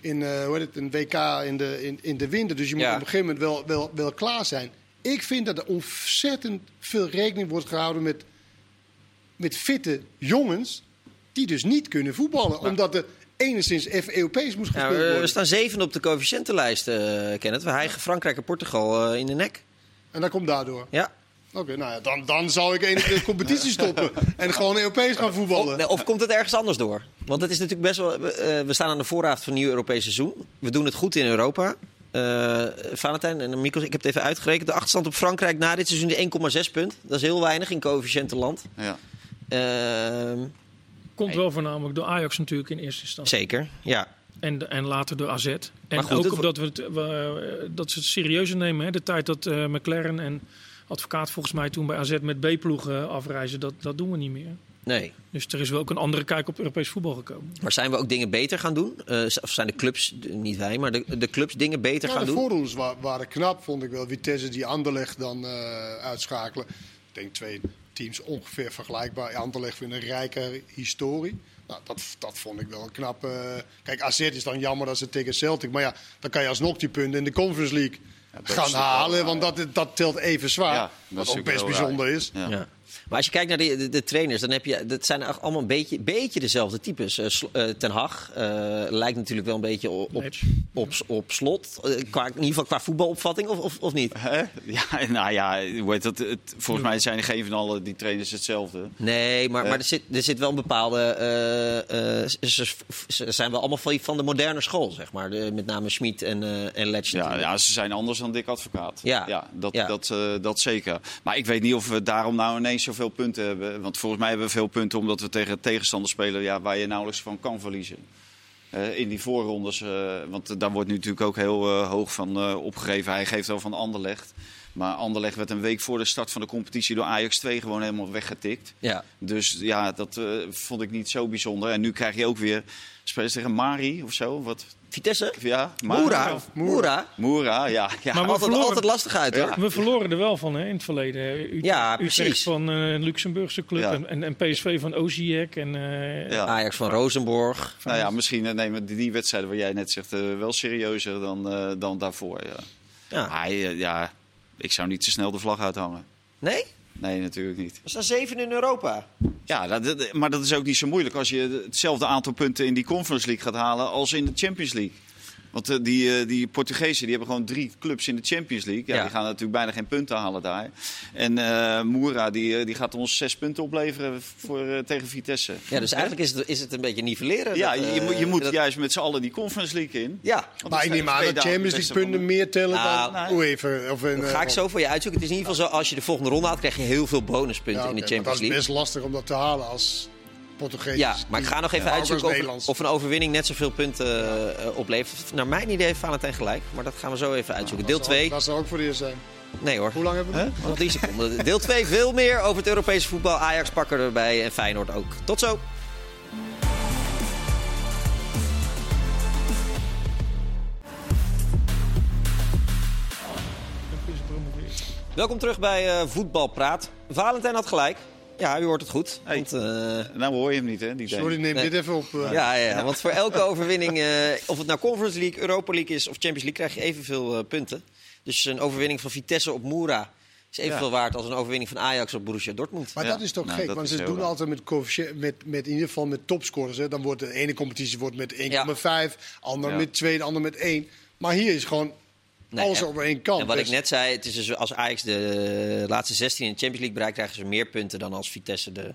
Speaker 2: in uh, hoe heet het, een WK in de, in, in de winter. Dus je moet ja. op een gegeven moment wel, wel, wel klaar zijn. Ik vind dat er ontzettend veel rekening wordt gehouden met met fitte jongens die dus niet kunnen voetballen. Ja. Omdat er enigszins F-Europees moest gespeeld worden.
Speaker 1: Ja, we staan zevende op de coëfficiëntenlijst, uh, Kenneth. We hijgen Frankrijk en Portugal uh, in de nek.
Speaker 2: En dat komt daardoor?
Speaker 1: Ja.
Speaker 2: Oké, okay, nou ja, dan, dan zou ik enige de competitie stoppen en gewoon Europees gaan voetballen.
Speaker 1: Of, of, komt het ergens anders door? Want het is natuurlijk best wel. Uh, we staan aan de voorraad van een nieuw Europees seizoen. We doen het goed in Europa. Uh, Valentijn en Mikos, ik heb het even uitgerekend. De achterstand op Frankrijk na dit seizoen de 1,6 punt. Dat is heel weinig in coëfficiëntenland.
Speaker 4: Ja.
Speaker 1: Uh,
Speaker 3: Komt wel voornamelijk door Ajax natuurlijk in eerste instantie.
Speaker 1: Zeker, ja.
Speaker 3: En, en later door AZ. En goed, ook omdat we het, we, dat ze het serieuzer nemen. Hè? De tijd dat uh, McLaren en advocaat volgens mij toen bij AZ met B-ploegen afreizen, dat, dat doen we niet meer.
Speaker 1: Nee.
Speaker 3: Dus er is wel ook een andere kijk op Europees voetbal gekomen.
Speaker 1: Maar zijn we ook dingen beter gaan doen? Uh, of zijn de clubs, niet wij, maar de, de clubs dingen beter
Speaker 2: ja,
Speaker 1: gaan
Speaker 2: de
Speaker 1: doen?
Speaker 2: De voorrondes wa waren knap, vond ik wel. Vitesse die Anderlecht dan uh, uitschakelen. Ik denk twee teams ongeveer vergelijkbaar. Anderlecht vindt een rijke historie. Nou, dat, dat vond ik wel een knap. Uh, kijk, AZ is dan jammer dat ze tegen Celtic. Maar ja, dan kan je alsnog die punten in de Conference League ja, gaan halen. Wel, want dat, dat telt even zwaar. Ja, wat ook best bijzonder raar. is.
Speaker 1: Ja. Maar als je kijkt naar de, de, de, trainers, dan heb je, dat zijn allemaal een beetje, beetje dezelfde types. Uh, uh, Ten Hag uh, lijkt natuurlijk wel een beetje op, op, op, op slot. qua, in ieder geval qua voetbalopvatting, of, of, of niet?
Speaker 4: Ja, nou ja, weet dat, het, volgens mij zijn geen van alle die trainers hetzelfde.
Speaker 1: Nee, maar, maar er, zit, er zit wel een bepaalde... ze, ze, zijn wel allemaal van, van de moderne school, zeg maar. De, met name Schmid en, en Letch.
Speaker 4: Ja, ja, ze zijn anders dan Dick Advocaat. Ja, ja dat, ja. Dat, dat zeker. Maar ik weet niet of we daarom nou ineens zoveel punten hebben. Want volgens mij hebben we veel punten omdat we tegen tegenstanders spelen ja, waar je nauwelijks van kan verliezen. Uh, in die voorrondes, uh, want daar wordt nu natuurlijk ook heel uh, hoog van opgegeven. Hij geeft wel van Anderlecht. Maar Anderlecht werd een week voor de start van de competitie door Ajax 2 gewoon helemaal weggetikt.
Speaker 1: Ja.
Speaker 4: Dus ja, dat vond ik niet zo bijzonder. En nu krijg je ook weer spelers tegen Mari of zo. Wat,
Speaker 1: Vitesse?
Speaker 4: Ja,
Speaker 1: Moera. Moera.
Speaker 4: Moera, ja. ja.
Speaker 1: Maar we altijd, verloren, altijd lastig uit.
Speaker 3: Ja. We verloren er wel van hè, in het verleden. Utrecht,
Speaker 1: ja, precies.
Speaker 3: Utrecht van uh, een Luxemburgse club ja. en, en, PSV van Osijek. En, uh,
Speaker 1: ja. Ajax van Rosenborg.
Speaker 4: Nou ja, misschien nemen die, die wedstrijden waar jij net zegt uh, wel serieuzer dan, uh, dan daarvoor. Ja. Ja. Hij, ja, ik zou niet te snel de vlag uithangen.
Speaker 1: Nee?
Speaker 4: Nee, natuurlijk niet.
Speaker 1: We staan zeven in Europa.
Speaker 4: Ja, dat, maar dat is ook niet zo moeilijk als je hetzelfde aantal punten in die Conference League gaat halen als in de Champions League. Want uh, die, uh, die Portugezen die hebben gewoon drie clubs in de Champions League. Ja, ja. Die gaan natuurlijk bijna geen punten halen daar. En uh, Moura die, die gaat ons zes punten opleveren voor, tegen Vitesse.
Speaker 1: Ja, dus eigenlijk is het, is het een beetje nivelleren.
Speaker 4: Ja,
Speaker 1: dat,
Speaker 4: je, je moet dat... juist met z'n allen die Conference League in.
Speaker 1: Ja.
Speaker 2: Maar ik neem aan dat Champions League punten meer tellen
Speaker 1: nou,
Speaker 2: dan nee. even, of
Speaker 1: ga ik zo voor je uitzoeken. Het is in ieder geval zo, als je de volgende ronde haalt, krijg je heel veel bonuspunten
Speaker 2: ja,
Speaker 1: in de Champions League.
Speaker 2: Dat is best lastig om dat te halen als Portugees.
Speaker 1: Ja, maar ik ga nog even
Speaker 2: ja,
Speaker 1: uitzoeken of, of, een overwinning net zoveel punten uh, oplevert. Naar mijn idee heeft Valentijn gelijk, maar dat gaan we zo even uitzoeken. Deel 2.
Speaker 2: Dat zou ook voor de eerst zijn.
Speaker 1: Nee hoor.
Speaker 2: Hoe lang hebben we
Speaker 1: huh? Nog 10 seconden. Deel 2 veel meer over het Europese voetbal. Ajax pakken erbij en Feyenoord ook. Tot zo. Welkom terug bij uh, Voetbalpraat. Valentijn had gelijk. Ja, u hoort het goed.
Speaker 4: Hey.
Speaker 1: Want, uh,
Speaker 4: nou hoor je hem niet, hè? Die
Speaker 2: Sorry, neem nee. dit even op. Uh.
Speaker 1: Ja, ja, ja, want voor elke overwinning, uh, of het nou Conference League, Europa League is of Champions League, krijg je evenveel punten. Dus een overwinning van Vitesse op Moura is evenveel ja. waard als een overwinning van Ajax op Borussia Dortmund.
Speaker 2: Maar ja. dat is toch nou, gek, want ze doen altijd met, met, met in ieder geval met topscorers. Hè. Dan wordt de ene competitie wordt met 1,5, ja. ander met 2, de ander met 1. Maar hier is gewoon Nee, alles op één kant.
Speaker 1: En wat dus. ik net zei, het is dus als Ajax de laatste 16 in de Champions League bereikt, krijgen ze meer punten dan als Vitesse de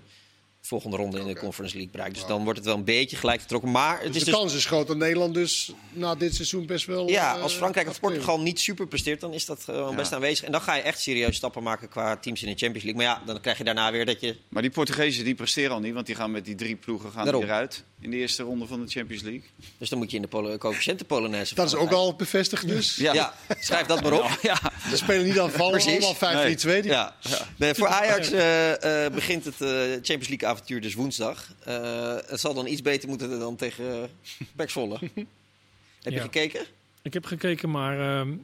Speaker 1: volgende ronde in de okay. Conference League bereikt. Dus wow. dan wordt het wel een beetje gelijk getrokken. Maar het
Speaker 2: dus
Speaker 1: is
Speaker 2: de kans is groot dat Nederland dus na dit seizoen best wel...
Speaker 1: Ja, als Frankrijk of Portugal niet super presteert, dan is dat uh, best ja. aanwezig. En dan ga je echt serieus stappen maken qua teams in de Champions League. Maar ja, dan krijg je daarna weer dat je...
Speaker 4: Maar die Portugezen die presteren al niet, want die gaan met die drie ploegen gaan weer uit in de eerste ronde van de Champions League.
Speaker 1: Dus dan moet je in de pol coëfficiënten Polonaise...
Speaker 2: Dat is ook al bevestigd dus.
Speaker 1: Ja, ja. schrijf dat maar op. Ja.
Speaker 2: Ze spelen niet aan vallen, allemaal 5 2
Speaker 1: nee. ja. nee, Voor Ajax uh, uh, begint het uh, Champions League avontuur dus woensdag. het zal dan iets beter moeten dan tegen Pek Zwolle. Heb je gekeken?
Speaker 3: Ik heb gekeken, maar... Uh,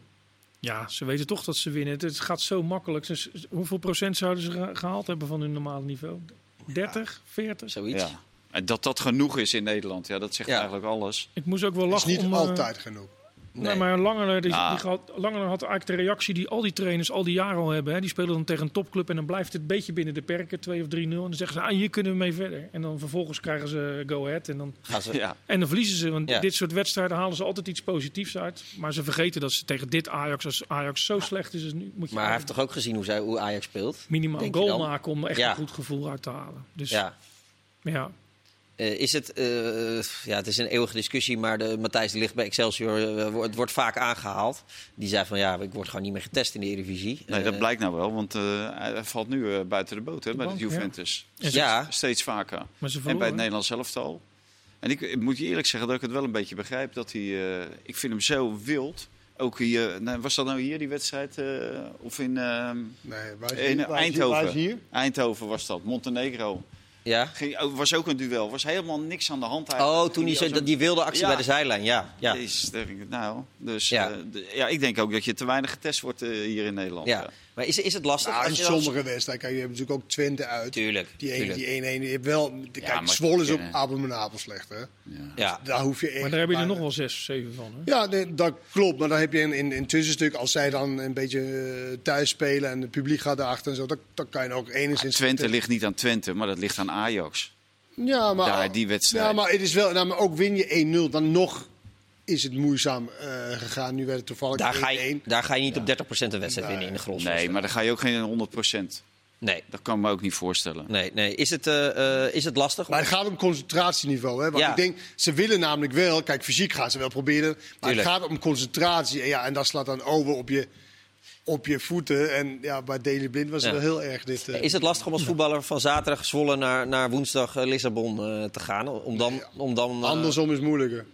Speaker 3: ja, ze weten toch dat ze winnen. Het gaat zo makkelijk. Dus hoeveel procent zouden ze gehaald hebben van hun normale niveau? 30, 40?
Speaker 1: Zoiets.
Speaker 4: Ja. En dat dat genoeg is in Nederland, ja, dat zegt ja. eigenlijk alles.
Speaker 3: Ik moest ook wel lachen.
Speaker 2: Het is niet
Speaker 3: om,
Speaker 2: altijd genoeg.
Speaker 3: Nee, nee maar Langer, die, ah. die had, Langer had eigenlijk de reactie die al die trainers al die jaren al hebben. Hè. Die spelen dan tegen een topclub en dan blijft het een beetje binnen de perken, 2 of 3-0. En dan zeggen ze, ah, hier kunnen we mee verder. En dan vervolgens krijgen ze go-ahead en dan,
Speaker 1: Gaan ze,
Speaker 3: ja. en dan verliezen ze. Want ja. dit soort wedstrijden halen ze altijd iets positiefs uit. Maar ze vergeten dat ze tegen dit Ajax, als Ajax zo slecht is, is nu moet je
Speaker 1: Maar hij heeft toch ook gezien hoe, zij, hoe Ajax speelt?
Speaker 3: Minimaal een goal maken om echt ja. een goed gevoel uit te halen. Dus
Speaker 1: ja.
Speaker 3: ja.
Speaker 1: Uh, is het, uh, ja, het is een eeuwige discussie, maar de, Matthijs die ligt bij Excelsior, uh, het wordt vaak aangehaald. Die zei van ja, ik word gewoon niet meer getest in de Eredivisie.
Speaker 4: Nee, dat blijkt nou wel, want hij valt nu buiten de boot hè, de bij de Juventus.
Speaker 1: Ja. ja.
Speaker 4: Steeds vaker. en bij het Nederlands elftal. En ik moet je eerlijk zeggen dat ik het wel een beetje begrijp. Dat hij, ik vind hem zo wild. Ook hier, nou, was dat nou hier die wedstrijd? of in,
Speaker 2: nee, waar is,
Speaker 4: in
Speaker 2: waar
Speaker 4: Eindhoven?
Speaker 2: Waar is hier?
Speaker 4: Eindhoven was dat, Montenegro.
Speaker 1: Ja?
Speaker 4: Ging, oh, was ook een duel. Was helemaal niks aan de hand eigenlijk.
Speaker 1: Oh, toen die,
Speaker 4: als
Speaker 1: die wilde actie
Speaker 4: Ja.
Speaker 1: bij de zijlijn. Ja, ja.
Speaker 4: Is, nou, dus
Speaker 1: Ja.
Speaker 4: ja. ja, ik denk ook dat je te weinig getest wordt eh, hier in Nederland.
Speaker 1: ja. Maar is, is het lastig?
Speaker 2: Nou, in
Speaker 1: als je dan-
Speaker 2: sommige wedstrijden. Kijk, je hebt natuurlijk ook Twente uit.
Speaker 1: Tuurlijk.
Speaker 2: Die 1
Speaker 1: tuurlijk.
Speaker 2: die 1 Je hebt wel. Kijk,
Speaker 4: maar-
Speaker 2: Zwolle is ook
Speaker 4: ja.
Speaker 2: abominabel slecht. Hè?
Speaker 1: Ja.
Speaker 2: Daar hoef je echt.
Speaker 3: Maar daar heb je er nog wel zes of zeven van. Hè?
Speaker 2: Ja, nee, dat klopt. Maar dan heb je in, in, in het tussenstuk, als zij dan een beetje eh, thuis spelen en het publiek gaat erachter en zo, dan, dan kan je ook
Speaker 4: Maar
Speaker 2: enigszins.
Speaker 4: Twente ligt niet aan Twente, maar dat ligt aan Ajax.
Speaker 2: Ja, maar,
Speaker 4: Daar, die wedstrijd.
Speaker 2: Ja, maar het is wel. Nou, maar ook win je 1-0, dan nog is het moeizaam eh, gegaan. Nu werd het toevallig
Speaker 1: Daar
Speaker 2: 1-1.
Speaker 1: ga, je, daar ga je niet op 30% een wedstrijd winnen in de gros.
Speaker 4: Nee, maar dan ga je ook geen 100%.
Speaker 1: Nee,
Speaker 4: Dat kan ik me ook niet voorstellen.
Speaker 1: nee, nee. Is het, eh, eh, is het lastig?
Speaker 2: Maar het gaat om concentratieniveau. Hè? Want
Speaker 1: Ja.
Speaker 2: ik denk, ze willen namelijk wel. Kijk, fysiek gaan ze wel proberen. Maar
Speaker 1: Tuurlijk.
Speaker 2: het gaat om concentratie. En, ja, en dat slaat dan over op je, op je voeten. En ja, bij Daily Blind was het
Speaker 1: Ja.
Speaker 2: wel heel erg dit. eh,
Speaker 1: Is het lastig om als voetballer van zaterdag Zwolle naar, naar woensdag Lissabon eh, te gaan? Om dan... Om dan
Speaker 2: Andersom is moeilijker.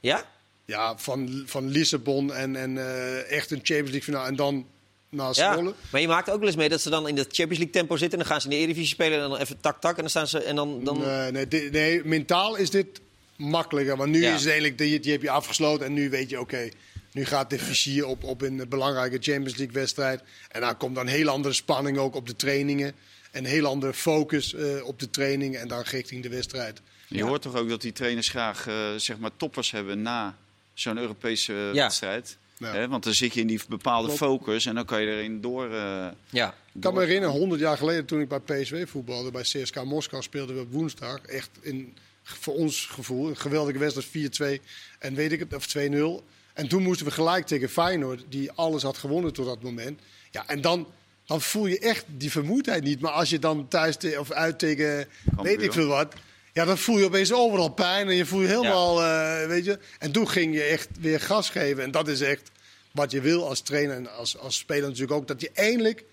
Speaker 1: Ja?
Speaker 2: Ja, van, van Lissabon en, en eh, echt een Champions League finale. En dan naar
Speaker 1: Ja,
Speaker 2: Zwolle.
Speaker 1: maar je maakt ook wel eens mee dat ze dan in de Champions League tempo zitten. En dan gaan ze in de Eredivisie spelen en dan even tak tak. En dan staan ze... En dan, dan...
Speaker 2: Nee, nee, dit- nee, mentaal is dit makkelijker. Want nu
Speaker 1: Ja.
Speaker 2: is het eigenlijk, die, die heb je afgesloten. En nu weet je, oké, nu gaat de vizier op, op een belangrijke Champions League wedstrijd. En dan komt dan een heel andere spanning ook op de trainingen. Een heel andere focus eh, op de trainingen. En dan richting de wedstrijd.
Speaker 4: Je hoort toch ook dat die trainers graag eh, zeg maar toppers hebben na zo'n Europese eh,
Speaker 1: Ja.
Speaker 4: wedstrijd.
Speaker 2: Ja.
Speaker 4: Hè, want dan zit je in die bepaalde
Speaker 2: Klopt.
Speaker 4: focus en dan kan je erin door. eh,
Speaker 1: ja.
Speaker 2: Ik kan me herinneren, 100 jaar geleden toen ik bij PSV voetbalde, bij CSK Moskou speelden we op woensdag. Echt in, voor ons gevoel, een geweldige wedstrijd 4-2 en weet ik het, of 2-0. En toen moesten we gelijk tegen Feyenoord, die alles had gewonnen tot dat moment. Ja, en dan, dan voel je echt die vermoeidheid niet. Maar als je dan thuis te- of uit tegen, weet ik veel wat, ja, dan voel je opeens overal pijn en je voel je helemaal, eh, weet je. En toen ging je echt weer gas geven. En dat is echt wat je wil als trainer en als, als speler natuurlijk ook. Dat je eindelijk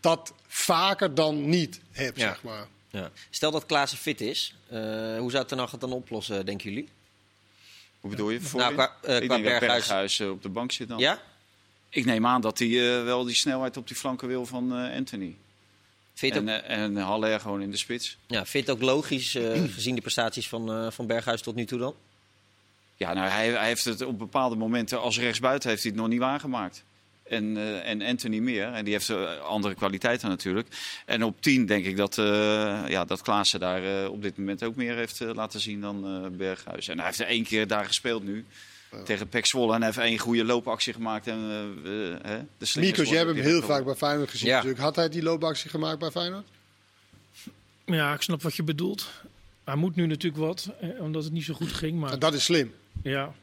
Speaker 2: dat vaker dan niet hebt,
Speaker 1: Ja.
Speaker 2: zeg maar.
Speaker 1: ja. Stel dat Klaassen fit is. eh, hoe zou Ten het dan oplossen, denken jullie?
Speaker 4: Hoe bedoel je?
Speaker 1: Nou,
Speaker 4: voorin?
Speaker 1: qua-
Speaker 4: ik
Speaker 1: qua
Speaker 4: denk dat
Speaker 1: Berghuis.
Speaker 4: Berghuis op de bank zit dan.
Speaker 1: Ja?
Speaker 4: Ik neem aan dat hij eh, wel die snelheid op die flanken wil van eh, Anthony.
Speaker 1: Vind
Speaker 4: En, eh, en Haller gewoon in de spits.
Speaker 1: ja, vind het ook logisch, eh, gezien de prestaties van, eh, van Berghuis tot nu toe dan?
Speaker 4: Ja, nou, hij, hij heeft het op bepaalde momenten als rechtsbuiten heeft hij het nog niet waargemaakt. En, eh, en Anthony meer. En die heeft andere kwaliteiten natuurlijk. En op 10 denk ik dat, eh ja, dat Klaassen daar op dit moment ook meer heeft laten zien dan Berghuis. En hij heeft er één keer daar gespeeld nu. Tegen Pek Zwolle. En hij heeft één goede loopactie gemaakt. En, eh, hè, de slingers
Speaker 2: Mikos, jij hebt hem heel vaak bij Feyenoord gezien
Speaker 1: Ja.
Speaker 2: natuurlijk. Had hij die loopactie gemaakt bij Feyenoord?
Speaker 3: Ja, ik snap wat je bedoelt. Hij moet nu natuurlijk wat, eh, omdat het niet zo goed ging. Maar
Speaker 2: En dat is slim
Speaker 3: ja,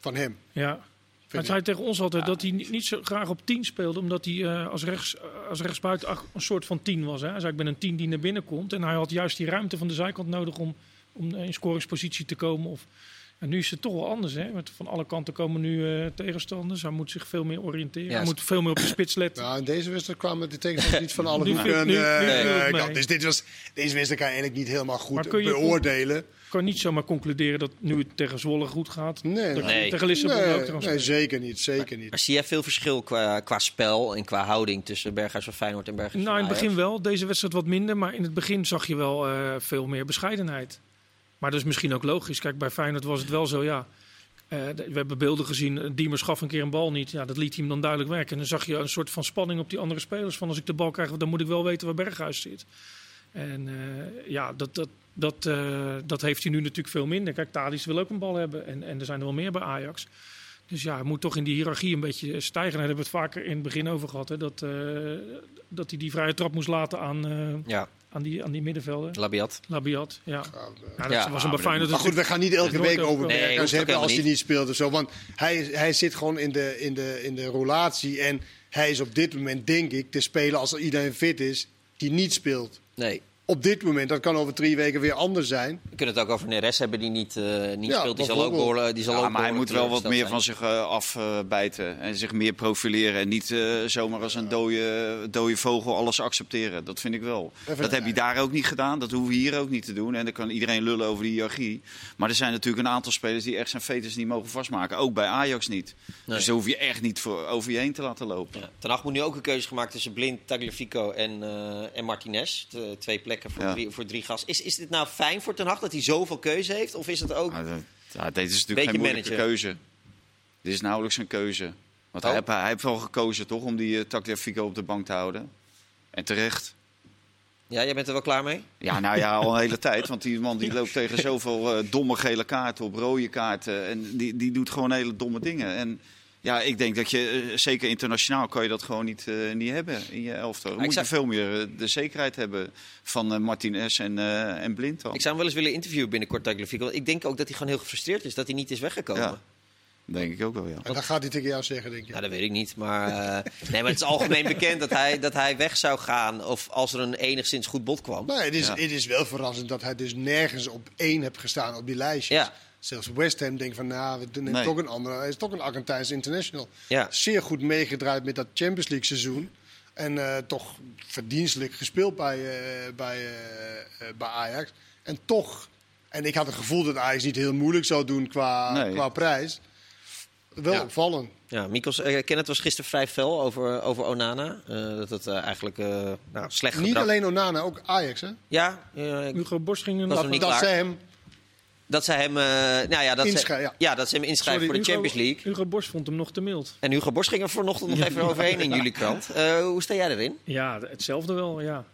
Speaker 2: van hem.
Speaker 3: ja. Hij zei tegen ons altijd dat hij niet, zo graag op 10 speelde, omdat hij eh, als, rechts, als rechtsbuiten een soort van 10 was. Hè. Hij zei: Ik ben een 10 die naar binnen komt. En hij had juist die ruimte van de zijkant nodig om, om in scoringspositie te komen. Of, en nu is het toch wel anders. Hè. Met van alle kanten komen nu eh, tegenstanders. Hij moet zich veel meer oriënteren.
Speaker 1: Ja,
Speaker 3: hij moet veel meer op de spits letten.
Speaker 2: Nou, in deze wedstrijd kwamen de tegenstanders niet van alle
Speaker 3: Nu
Speaker 2: hoeken.
Speaker 3: viel- nu-
Speaker 2: eh,
Speaker 3: nu viel het
Speaker 2: eh,
Speaker 3: mee.
Speaker 2: kant. Dus dit was, deze wedstrijd kan je eigenlijk niet helemaal goed
Speaker 3: Maar kun je-
Speaker 2: beoordelen.
Speaker 3: Ik kan niet zomaar concluderen dat nu het tegen Zwolle goed gaat.
Speaker 2: Nee,
Speaker 3: dat
Speaker 1: Nee.
Speaker 3: tegen Lissabon ook
Speaker 2: nee,
Speaker 3: kan
Speaker 2: nee,
Speaker 3: spelen.
Speaker 2: zeker niet. Zeker niet.
Speaker 1: Maar zie jij veel verschil qua, qua spel en qua houding tussen Berghuis van Feyenoord en Berghuis
Speaker 3: Nou, in het begin wel. Deze wedstrijd wat minder. Maar in het begin zag je wel eh, veel meer bescheidenheid. Maar dat is misschien ook logisch. Kijk, bij Feyenoord was het wel zo, ja. eh, we hebben beelden gezien. eh, Diemers gaf een keer een bal niet. Ja, dat liet hem dan duidelijk werken. En dan zag je een soort van spanning op die andere spelers. Van als ik de bal krijg, dan moet ik wel weten waar Berghuis zit. En eh, ja, dat, dat, dat, dat heeft hij nu natuurlijk veel minder. Kijk, Tadic wil ook een bal hebben. En, en er zijn er wel meer bij Ajax. Dus ja, hij moet toch in die hiërarchie een beetje stijgen. Daar hebben we het vaker in het begin over gehad. Hè, dat, dat hij die vrije trap moest laten aan,
Speaker 1: Ja,
Speaker 3: aan, die, aan die middenvelden.
Speaker 1: Labiat.
Speaker 3: Labiat, ja. ja dat
Speaker 1: Ja,
Speaker 3: was hem bij
Speaker 4: maar
Speaker 2: goed, we gaan niet elke week
Speaker 3: over-
Speaker 1: Nee,
Speaker 2: hebben als hij niet speelt of zo. Want hij, hij zit gewoon in de, in, de, in de roulatie. En hij is op dit moment, denk ik, te spelen als iedereen fit is, die niet speelt.
Speaker 1: Nee,
Speaker 2: Op dit moment, dat kan over drie weken weer anders zijn.
Speaker 1: we kunnen het ook over Neres hebben die niet, eh, niet
Speaker 2: Ja,
Speaker 1: speelt. Die zal ook behoorlijk- die zal
Speaker 4: Ja,
Speaker 1: ook
Speaker 4: maar hij moet wel wat meer van zich eh, afbijten. En zich meer profileren. En niet eh, zomaar als een dode, dode vogel alles accepteren. Dat vind ik wel.
Speaker 2: Even-
Speaker 4: Dat heb je daar ook niet gedaan. Dat hoeven we hier ook niet te doen. En dan kan iedereen lullen over die hiërarchie. Maar er zijn natuurlijk een aantal spelers die echt zijn fetus niet mogen vastmaken. Ook bij Ajax niet.
Speaker 1: Nee.
Speaker 4: Dus daar hoef je echt niet voor, over je heen te laten lopen.
Speaker 1: Ja. Ten moet nu ook een keuze gemaakt tussen Blind, Tagliafico en, eh, en Martinez. De twee plekken voor,
Speaker 4: Ja.
Speaker 1: drie, voor drie gas. Is, is dit nou fijn voor Ten Hag dat hij zoveel keuze heeft? Of is het ook...
Speaker 4: Ja, dit is natuurlijk geen moeilijke
Speaker 1: manager.
Speaker 4: keuze. Dit is nauwelijks een keuze. Want
Speaker 1: Oh.
Speaker 4: hij, heeft, hij heeft wel gekozen toch om die uh, op de bank te houden. En terecht.
Speaker 1: Ja, jij bent er wel klaar mee?
Speaker 4: Ja, nou ja, al een hele tijd. Want die man die loopt tegen zoveel eh, domme gele kaarten op, rode kaarten. En die, die doet gewoon hele domme dingen. En ja, ik denk dat je, eh, zeker internationaal, kan je dat gewoon niet, eh, niet hebben in je elftal. Dan
Speaker 1: ik
Speaker 4: moet
Speaker 1: zou-
Speaker 4: je veel meer eh, de zekerheid hebben van eh, Martinez en, eh en Blind dan.
Speaker 1: Ik zou hem wel eens willen interviewen binnenkort, Tagliafico. Want ik denk ook dat hij gewoon heel gefrustreerd is dat hij niet is weggekomen.
Speaker 4: Ja. Denk ik ook wel, ja.
Speaker 2: En dat gaat hij tegen jou zeggen, denk je.
Speaker 1: Nou, dat weet ik niet. Maar, eh, nee, maar het is algemeen bekend dat hij, dat hij weg zou gaan. Of als er een enigszins goed bod kwam.
Speaker 2: Maar het is,
Speaker 4: Ja.
Speaker 2: het is wel verrassend dat hij dus nergens op één heeft gestaan op die lijstjes.
Speaker 1: Ja.
Speaker 2: Zelfs West Ham denkt van, nou, we doen
Speaker 4: Nee.
Speaker 2: toch een andere. Hij is toch een Argentijnse international.
Speaker 1: Ja.
Speaker 2: Zeer goed meegedraaid met dat Champions League seizoen. En eh, toch verdienstelijk gespeeld bij, eh, bij, eh, bij Ajax. En toch, en ik had het gevoel dat Ajax niet heel moeilijk zou doen qua,
Speaker 4: Nee.
Speaker 2: qua prijs. Wel
Speaker 1: Ja.
Speaker 2: opvallend.
Speaker 1: Ja, Mikos, Kenneth was gisteren vrij fel over, over Onana. Eh, dat het eigenlijk eh, nou, slecht
Speaker 2: Niet
Speaker 1: gedrag-
Speaker 2: alleen Onana, ook Ajax. Hè?
Speaker 1: Ja,
Speaker 3: Hugo Borst ging er
Speaker 1: Dat
Speaker 2: Dat,
Speaker 1: niet
Speaker 2: dat
Speaker 1: klaar.
Speaker 2: ze hem
Speaker 1: dat ze hem, eh, nou ja, dat ze,
Speaker 2: ja.
Speaker 1: ja, dat ze hem inschrijven
Speaker 2: Sorry,
Speaker 1: voor de
Speaker 3: Hugo-
Speaker 1: Champions League.
Speaker 3: Hugo Borst vond hem nog te mild.
Speaker 1: En Hugo Borst ging er vanochtend nog even overheen in jullie krant. Eh, hoe sta jij erin?
Speaker 3: Ja, hetzelfde wel, ja.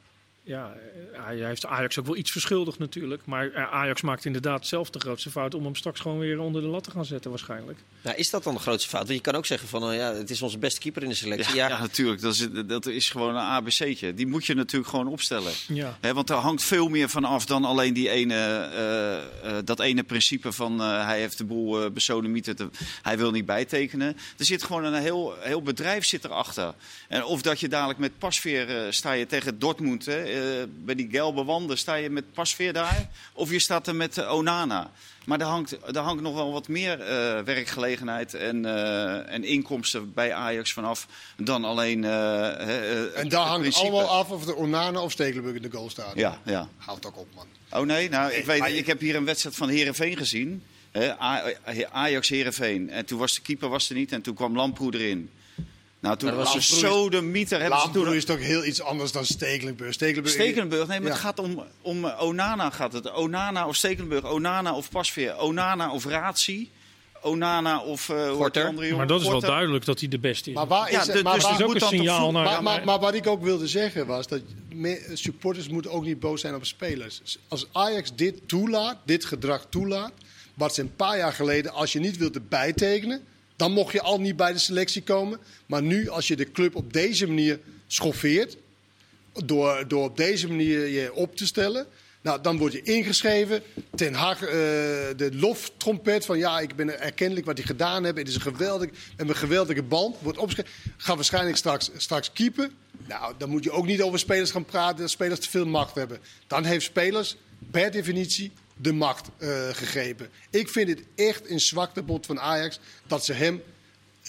Speaker 3: Ja, eh, hij heeft Ajax ook wel iets verschuldigd natuurlijk. Maar eh, Ajax maakt inderdaad zelf de grootste fout om hem straks gewoon weer onder de lat te gaan zetten waarschijnlijk.
Speaker 1: Nou, is dat dan de grootste fout? Want je kan ook zeggen van, eh, ja, het is onze beste keeper in de selectie.
Speaker 4: Ja,
Speaker 1: Ja,
Speaker 4: ja, natuurlijk. Dat is, dat is gewoon een ABC'tje. Die moet je natuurlijk gewoon opstellen.
Speaker 3: Ja.
Speaker 4: Hè, want er hangt veel meer van af dan alleen die ene, eh, eh, dat ene principe van eh, hij heeft de boel uh, besodemieterd, eh, hij wil niet bijtekenen. Er zit gewoon een heel, heel bedrijf zit erachter. En of dat je dadelijk met pasveer uh, sta je tegen Dortmund, hè, uh, bij die gelbe wanden sta je met pasveer daar. Of je staat er met uh, Onana. Maar er hangt, er hangt nog wel wat meer uh, werkgelegenheid en, uh, en inkomsten bij Ajax vanaf dan alleen. Uh,
Speaker 2: en daar hangt principe. allemaal af of de Onana of Stekelenburg in de goal staat.
Speaker 4: Ja, ja.
Speaker 2: Houd ook op, man.
Speaker 4: Oh nee, nou, ik, weet, ik heb hier een wedstrijd van Herenveen gezien. Ajax Herenveen. En toen was de keeper was er niet en toen kwam Lamproe erin. Nou, toen was er zo de mieter.
Speaker 2: Lamproe is toch heel iets anders dan Stekelenburg. Stekelenburg,
Speaker 4: Stekelenburg nee, maar ja. het gaat om, om Onana. Gaat het. Onana of Stekelenburg, Onana of Pasveer, Onana of Ratie. Onana of uh,
Speaker 1: Gorter.
Speaker 3: Maar dat is wel duidelijk dat hij de beste is.
Speaker 2: Maar waar is
Speaker 4: ja,
Speaker 2: het? Maar
Speaker 3: dus
Speaker 2: waar
Speaker 3: is ook een signaal naar.
Speaker 2: Maar, maar, maar, wat ik ook wilde zeggen was dat supporters moeten ook niet boos zijn op spelers. Als Ajax dit toelaat, dit gedrag toelaat, wat ze een paar jaar geleden, als je niet wilde bijtekenen, dan mocht je al niet bij de selectie komen. Maar nu, als je de club op deze manier schoffeert, door, door op deze manier je op te stellen. Nou, dan word je ingeschreven. Ten Hag, uh, de loftrompet van ja, ik ben erkennelijk wat hij gedaan heeft. Het is een geweldig, en een geweldige band. Wordt opgeschreven. Gaat waarschijnlijk straks, straks keeper. Nou, dan moet je ook niet over spelers gaan praten dat spelers te veel macht hebben. Dan heeft spelers per definitie de macht uh, gegrepen. Ik vind het echt een zwaktebod van Ajax dat ze hem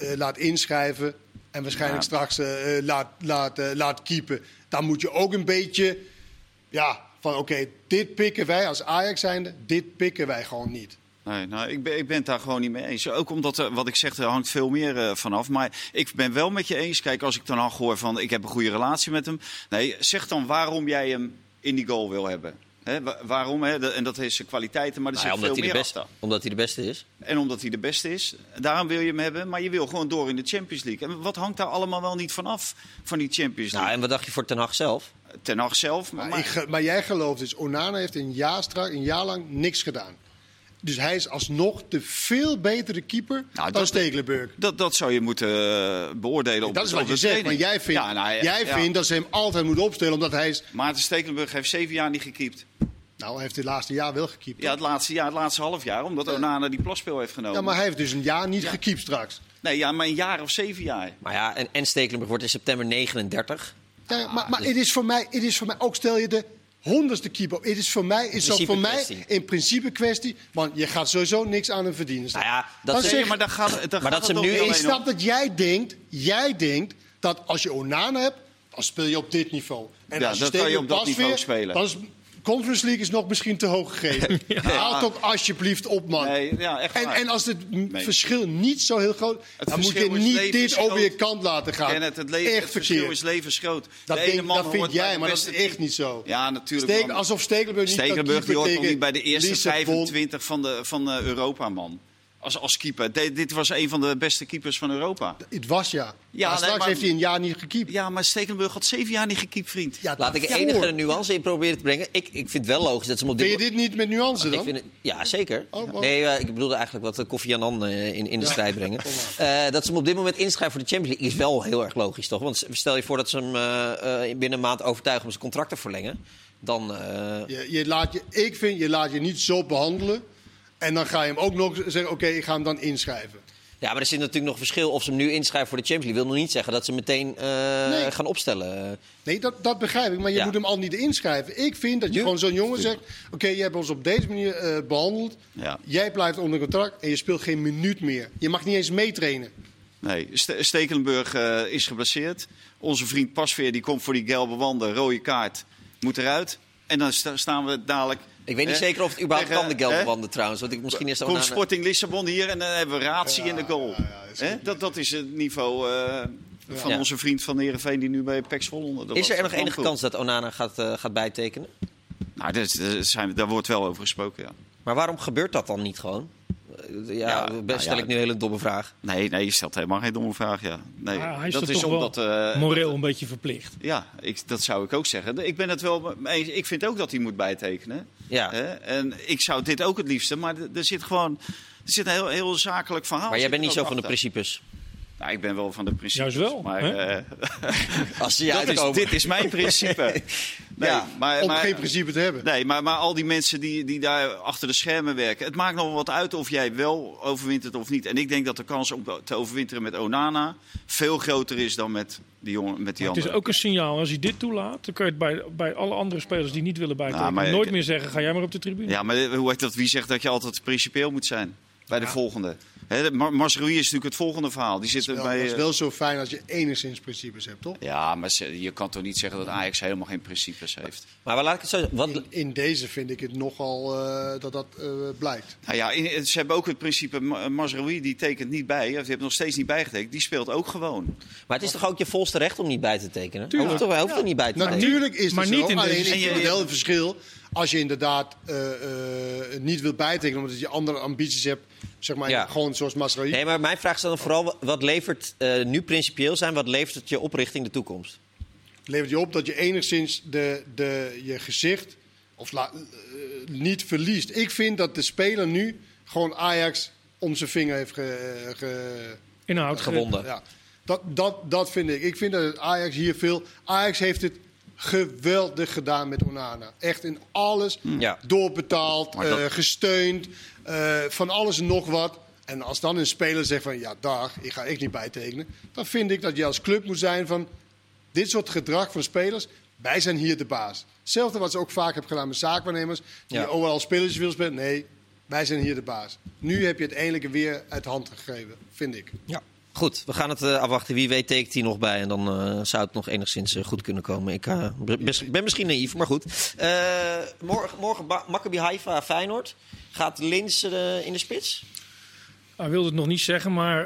Speaker 2: uh, laat inschrijven en waarschijnlijk ja. straks uh, laat, laat, laat keepen. Dan moet je ook een beetje, ja, van oké, okay, dit pikken wij als Ajax zijnde, dit pikken wij gewoon niet.
Speaker 4: Nee, nou, ik ben, ik ben het daar gewoon niet mee eens. Ook omdat, er, wat ik zeg, er hangt veel meer uh, vanaf. Maar ik ben wel met je eens. Kijk, als ik dan al hoor van, ik heb een goede relatie met hem. Nee, zeg dan waarom jij hem in die goal wil hebben. He, waarom? He? En dat heeft zijn kwaliteiten, maar er
Speaker 1: nou ja,
Speaker 4: zit veel
Speaker 1: hij
Speaker 4: meer
Speaker 1: de beste,
Speaker 4: achter.
Speaker 1: Omdat hij de beste is.
Speaker 4: En omdat hij de beste is. Daarom wil je hem hebben, maar je wil gewoon door in de Champions League. En wat hangt daar allemaal wel niet van af, van die Champions League?
Speaker 1: Nou, en wat dacht je voor Ten Hag zelf?
Speaker 4: Ten Hag zelf.
Speaker 2: Maar, maar, ik, maar jij gelooft dus, Onana heeft een jaar, strak, een jaar lang niks gedaan. Dus hij is alsnog de veel betere keeper nou, dan Stekelenburg.
Speaker 4: Dat, dat zou je moeten uh, beoordelen op
Speaker 2: Dat is wat je zegt, maar jij vindt, ja, nou, jij ja. vindt dat ze hem altijd moeten opstellen omdat hij is...
Speaker 4: Maarten Stekelenburg heeft zeven jaar niet gekiept.
Speaker 2: Nou, hij heeft het laatste jaar wel gekiept.
Speaker 4: Ja, het laatste jaar, het laatste half jaar, omdat ja. Onana die plaspeel heeft genomen.
Speaker 2: Ja, maar hij heeft dus een jaar niet ja. gekiept straks.
Speaker 4: Nee, ja, maar een jaar of zeven jaar.
Speaker 1: Maar ja, en, en Stekelenburg wordt in september 39.
Speaker 2: Ja, maar, maar het, is voor mij, het is voor mij, ook stel je de honderdste keeper. Het is voor mij, is dat voor mij in principe kwestie. Want je gaat sowieso niks aan hem verdienen.
Speaker 1: Nou ja, dat
Speaker 4: dan zeg, maar dan gaat, dan
Speaker 1: maar
Speaker 4: gaat
Speaker 1: dat ze nu
Speaker 2: Ik snap dat jij denkt, jij denkt dat als je Onana hebt, dan speel je op dit niveau.
Speaker 4: En ja, als je dan kan je op dat niveau spelen.
Speaker 2: Dan is Conference League is nog misschien te hoog gegeven. Haal toch alsjeblieft op, man.
Speaker 4: Nee, ja, echt
Speaker 2: En,
Speaker 4: waar.
Speaker 2: en als het verschil niet zo heel groot
Speaker 4: Het
Speaker 2: dan moet je niet dit over je kant laten gaan.
Speaker 4: Kenneth, het, leven,
Speaker 2: echt
Speaker 4: het verschil is levensgroot.
Speaker 2: Dat,
Speaker 4: De ene
Speaker 2: denk,
Speaker 4: man
Speaker 2: dat vind jij, maar dat is echt niet zo.
Speaker 4: Ja, natuurlijk.
Speaker 2: Steek, alsof Stekelenburg niet
Speaker 4: Stekelenburg die hoort nog niet bij de eerste
Speaker 2: Lissabon.
Speaker 4: 25 van, de, van eh, Europa, man. Als, als keeper. De- dit was een van de beste keepers van Europa.
Speaker 2: Het was ja.
Speaker 4: Ja,
Speaker 2: maar
Speaker 4: nee,
Speaker 2: straks
Speaker 4: maar-
Speaker 2: heeft hij een jaar niet gekiept.
Speaker 4: Ja, maar Stekelenburg had zeven jaar niet gekiept, vriend.
Speaker 2: Ja,
Speaker 1: Laat ik enige nuance in proberen te brengen. Ik, ik vind het wel logisch dat ze hem op dit
Speaker 2: Vind je dit niet met nuance
Speaker 1: Ik
Speaker 2: dan?
Speaker 1: vind het, ja, zeker.
Speaker 2: Oh, wow.
Speaker 1: Nee, eh, ik bedoelde eigenlijk wat eh, Koffie Annan eh, in, in de strijd brengen. Eh, dat ze hem op dit moment inschrijven voor de Champions League is wel heel erg logisch, toch? Want stel je voor dat ze hem eh, eh, binnen een maand overtuigen om zijn contract te verlengen. Dan, eh,
Speaker 2: Je, je laat je, ik vind, je laat je niet zo behandelen. En dan ga je hem ook nog zeggen, oké, ik ga hem dan inschrijven.
Speaker 1: ja, maar er zit natuurlijk nog verschil of ze hem nu inschrijven voor de Champions League. wil nog niet zeggen dat ze meteen eh,
Speaker 2: Nee.
Speaker 1: gaan opstellen.
Speaker 2: Nee, dat, dat begrijp ik, maar je
Speaker 1: Ja.
Speaker 2: moet hem al niet inschrijven. Ik vind dat je
Speaker 1: Nu?
Speaker 2: gewoon zo'n jongen zegt... oké, je hebt ons op deze manier eh, behandeld.
Speaker 4: Ja.
Speaker 2: Jij blijft onder contract en je speelt geen minuut meer. Je mag niet eens meetrainen.
Speaker 4: Nee, Ste- Stekelenburg eh, is geblesseerd. Onze vriend Pasveer die komt voor die gelbe wanden, rode kaart, moet eruit. En dan sta- staan we dadelijk...
Speaker 1: Ik weet niet zeker of het überhaupt
Speaker 4: tegen-
Speaker 1: kan, de wanden trouwens. Want ik misschien is
Speaker 4: Komt Sporting Lissabon hier en dan hebben we Ratie in de goal.
Speaker 2: ja, ja, dat?
Speaker 4: Dat, dat is het niveau eh, van
Speaker 1: Ja.
Speaker 4: onze vriend van Heerenveen die nu bij PEC Zwolle... dat
Speaker 1: Is er nog enige kans dat Onana gaat, eh, gaat bijtekenen?
Speaker 4: Nou, daar zijn, daar wordt wel over gesproken, ja.
Speaker 1: Maar waarom gebeurt dat dan niet gewoon? Ja,
Speaker 4: Ja,
Speaker 1: best
Speaker 4: nou
Speaker 1: stel
Speaker 4: ja.
Speaker 1: ik nu een hele domme vraag.
Speaker 4: Nee, nee, je stelt helemaal geen domme vraag, ja. Nee,
Speaker 3: hij is
Speaker 4: dat is
Speaker 3: toch
Speaker 4: omdat...
Speaker 3: wel
Speaker 4: eh,
Speaker 3: moreel een beetje verplicht.
Speaker 4: Ja, ik, dat zou ik ook zeggen. Ik ben het wel eens. Ik vind ook dat hij moet bijtekenen.
Speaker 1: Ja.
Speaker 4: Hè? En ik zou dit ook het liefste, maar er- zit gewoon er zit een heel, heel zakelijk verhaal.
Speaker 1: Maar jij bent niet zo van de principes.
Speaker 4: Nou, ik ben wel van de principes.
Speaker 3: Juist wel,
Speaker 4: Maar eh,
Speaker 1: Als ze je
Speaker 4: dat is,
Speaker 1: uitkomen.
Speaker 4: dit is mijn principe. Nee,
Speaker 1: Ja,
Speaker 4: maar,
Speaker 2: Om
Speaker 4: maar,
Speaker 2: geen principe te hebben.
Speaker 4: Nee, maar, maar al die mensen die, die daar achter de schermen werken. Het maakt nog wel wat uit of jij wel overwintert of niet. En ik denk dat de kans om te overwinteren met Onana veel groter is dan met die, jongen, met die
Speaker 3: Het is ook een signaal. Als hij dit toelaat, dan kun je het bij, bij alle andere spelers die niet willen.
Speaker 4: Nou, maar
Speaker 3: nooit
Speaker 4: ik-
Speaker 3: meer zeggen, ga jij maar op de tribune.
Speaker 4: Ja, maar hoe heet dat? Wie zegt dat je altijd principieel moet zijn? Bij de volgende. Hè, de Mar Masrui is natuurlijk het volgende verhaal. Die zit er
Speaker 2: Wel,
Speaker 4: bij.
Speaker 2: dat is
Speaker 4: eh,
Speaker 2: wel zo fijn als je enigszins principes hebt, toch?
Speaker 4: Ja, maar je kan toch niet zeggen dat Ajax helemaal geen principes heeft?
Speaker 1: Maar waar laat ik het zo zeggen? Wat,
Speaker 2: In, in deze vind ik het nogal eh, dat dat eh, blijkt.
Speaker 4: Nou ja, in- ze hebben ook het principe. Ma- Mazraoui die tekent niet bij. Of die heeft nog steeds niet bijgetekend. Die speelt ook gewoon.
Speaker 1: maar het is toch ook je volste recht om niet bij te tekenen?
Speaker 3: Tuurlijk.
Speaker 1: Hoeft toch, hij hoeft er niet bij te tekenen?
Speaker 2: Natuurlijk is
Speaker 3: maar
Speaker 2: het
Speaker 3: niet
Speaker 2: zo.
Speaker 3: in
Speaker 2: Alleen
Speaker 3: deze-
Speaker 2: ik vind wel een verschil als je inderdaad eh, eh, niet wilt bijtekenen omdat je andere ambities hebt. Zeg maar
Speaker 1: Ja.
Speaker 2: gewoon zoals Masraoui.
Speaker 1: Nee, maar mijn vraag is dan vooral, wat levert eh, nu principieel zijn, wat levert het je op richting de toekomst?
Speaker 2: levert je op dat je enigszins de, de, je gezicht of la- niet verliest. Ik vind dat de speler nu gewoon Ajax om zijn vinger heeft ge, ge-
Speaker 3: Inhoud
Speaker 1: Gewonden.
Speaker 2: ja. dat, dat, dat vind ik. Ik vind dat Ajax hier veel... Ajax heeft het geweldig gedaan met Onana. Echt in alles
Speaker 1: Ja.
Speaker 2: doorbetaald,
Speaker 4: dat-
Speaker 2: eh, gesteund, eh, van alles en nog wat. En als dan een speler zegt van ja, dag, ik ga echt niet bijtekenen. Dan vind ik dat je als club moet zijn van dit soort gedrag van spelers. Wij zijn hier de baas. Hetzelfde wat ze ook vaak hebben gedaan met zaakwaarnemers. Die
Speaker 1: Ja.
Speaker 2: overal spelers willen spelen. Nee, wij zijn hier de baas. Nu heb je het eindelijk weer uit de hand gegeven, vind ik.
Speaker 1: Ja. Goed, we gaan het eh, afwachten. Wie weet tekent hij nog bij en dan eh, zou het nog enigszins eh, goed kunnen komen. Ik ben misschien naïef, maar goed. Morgen morgen Maccabi Haifa Feyenoord. Gaat Lins in de spits?
Speaker 3: Hij wilde het nog niet zeggen, maar...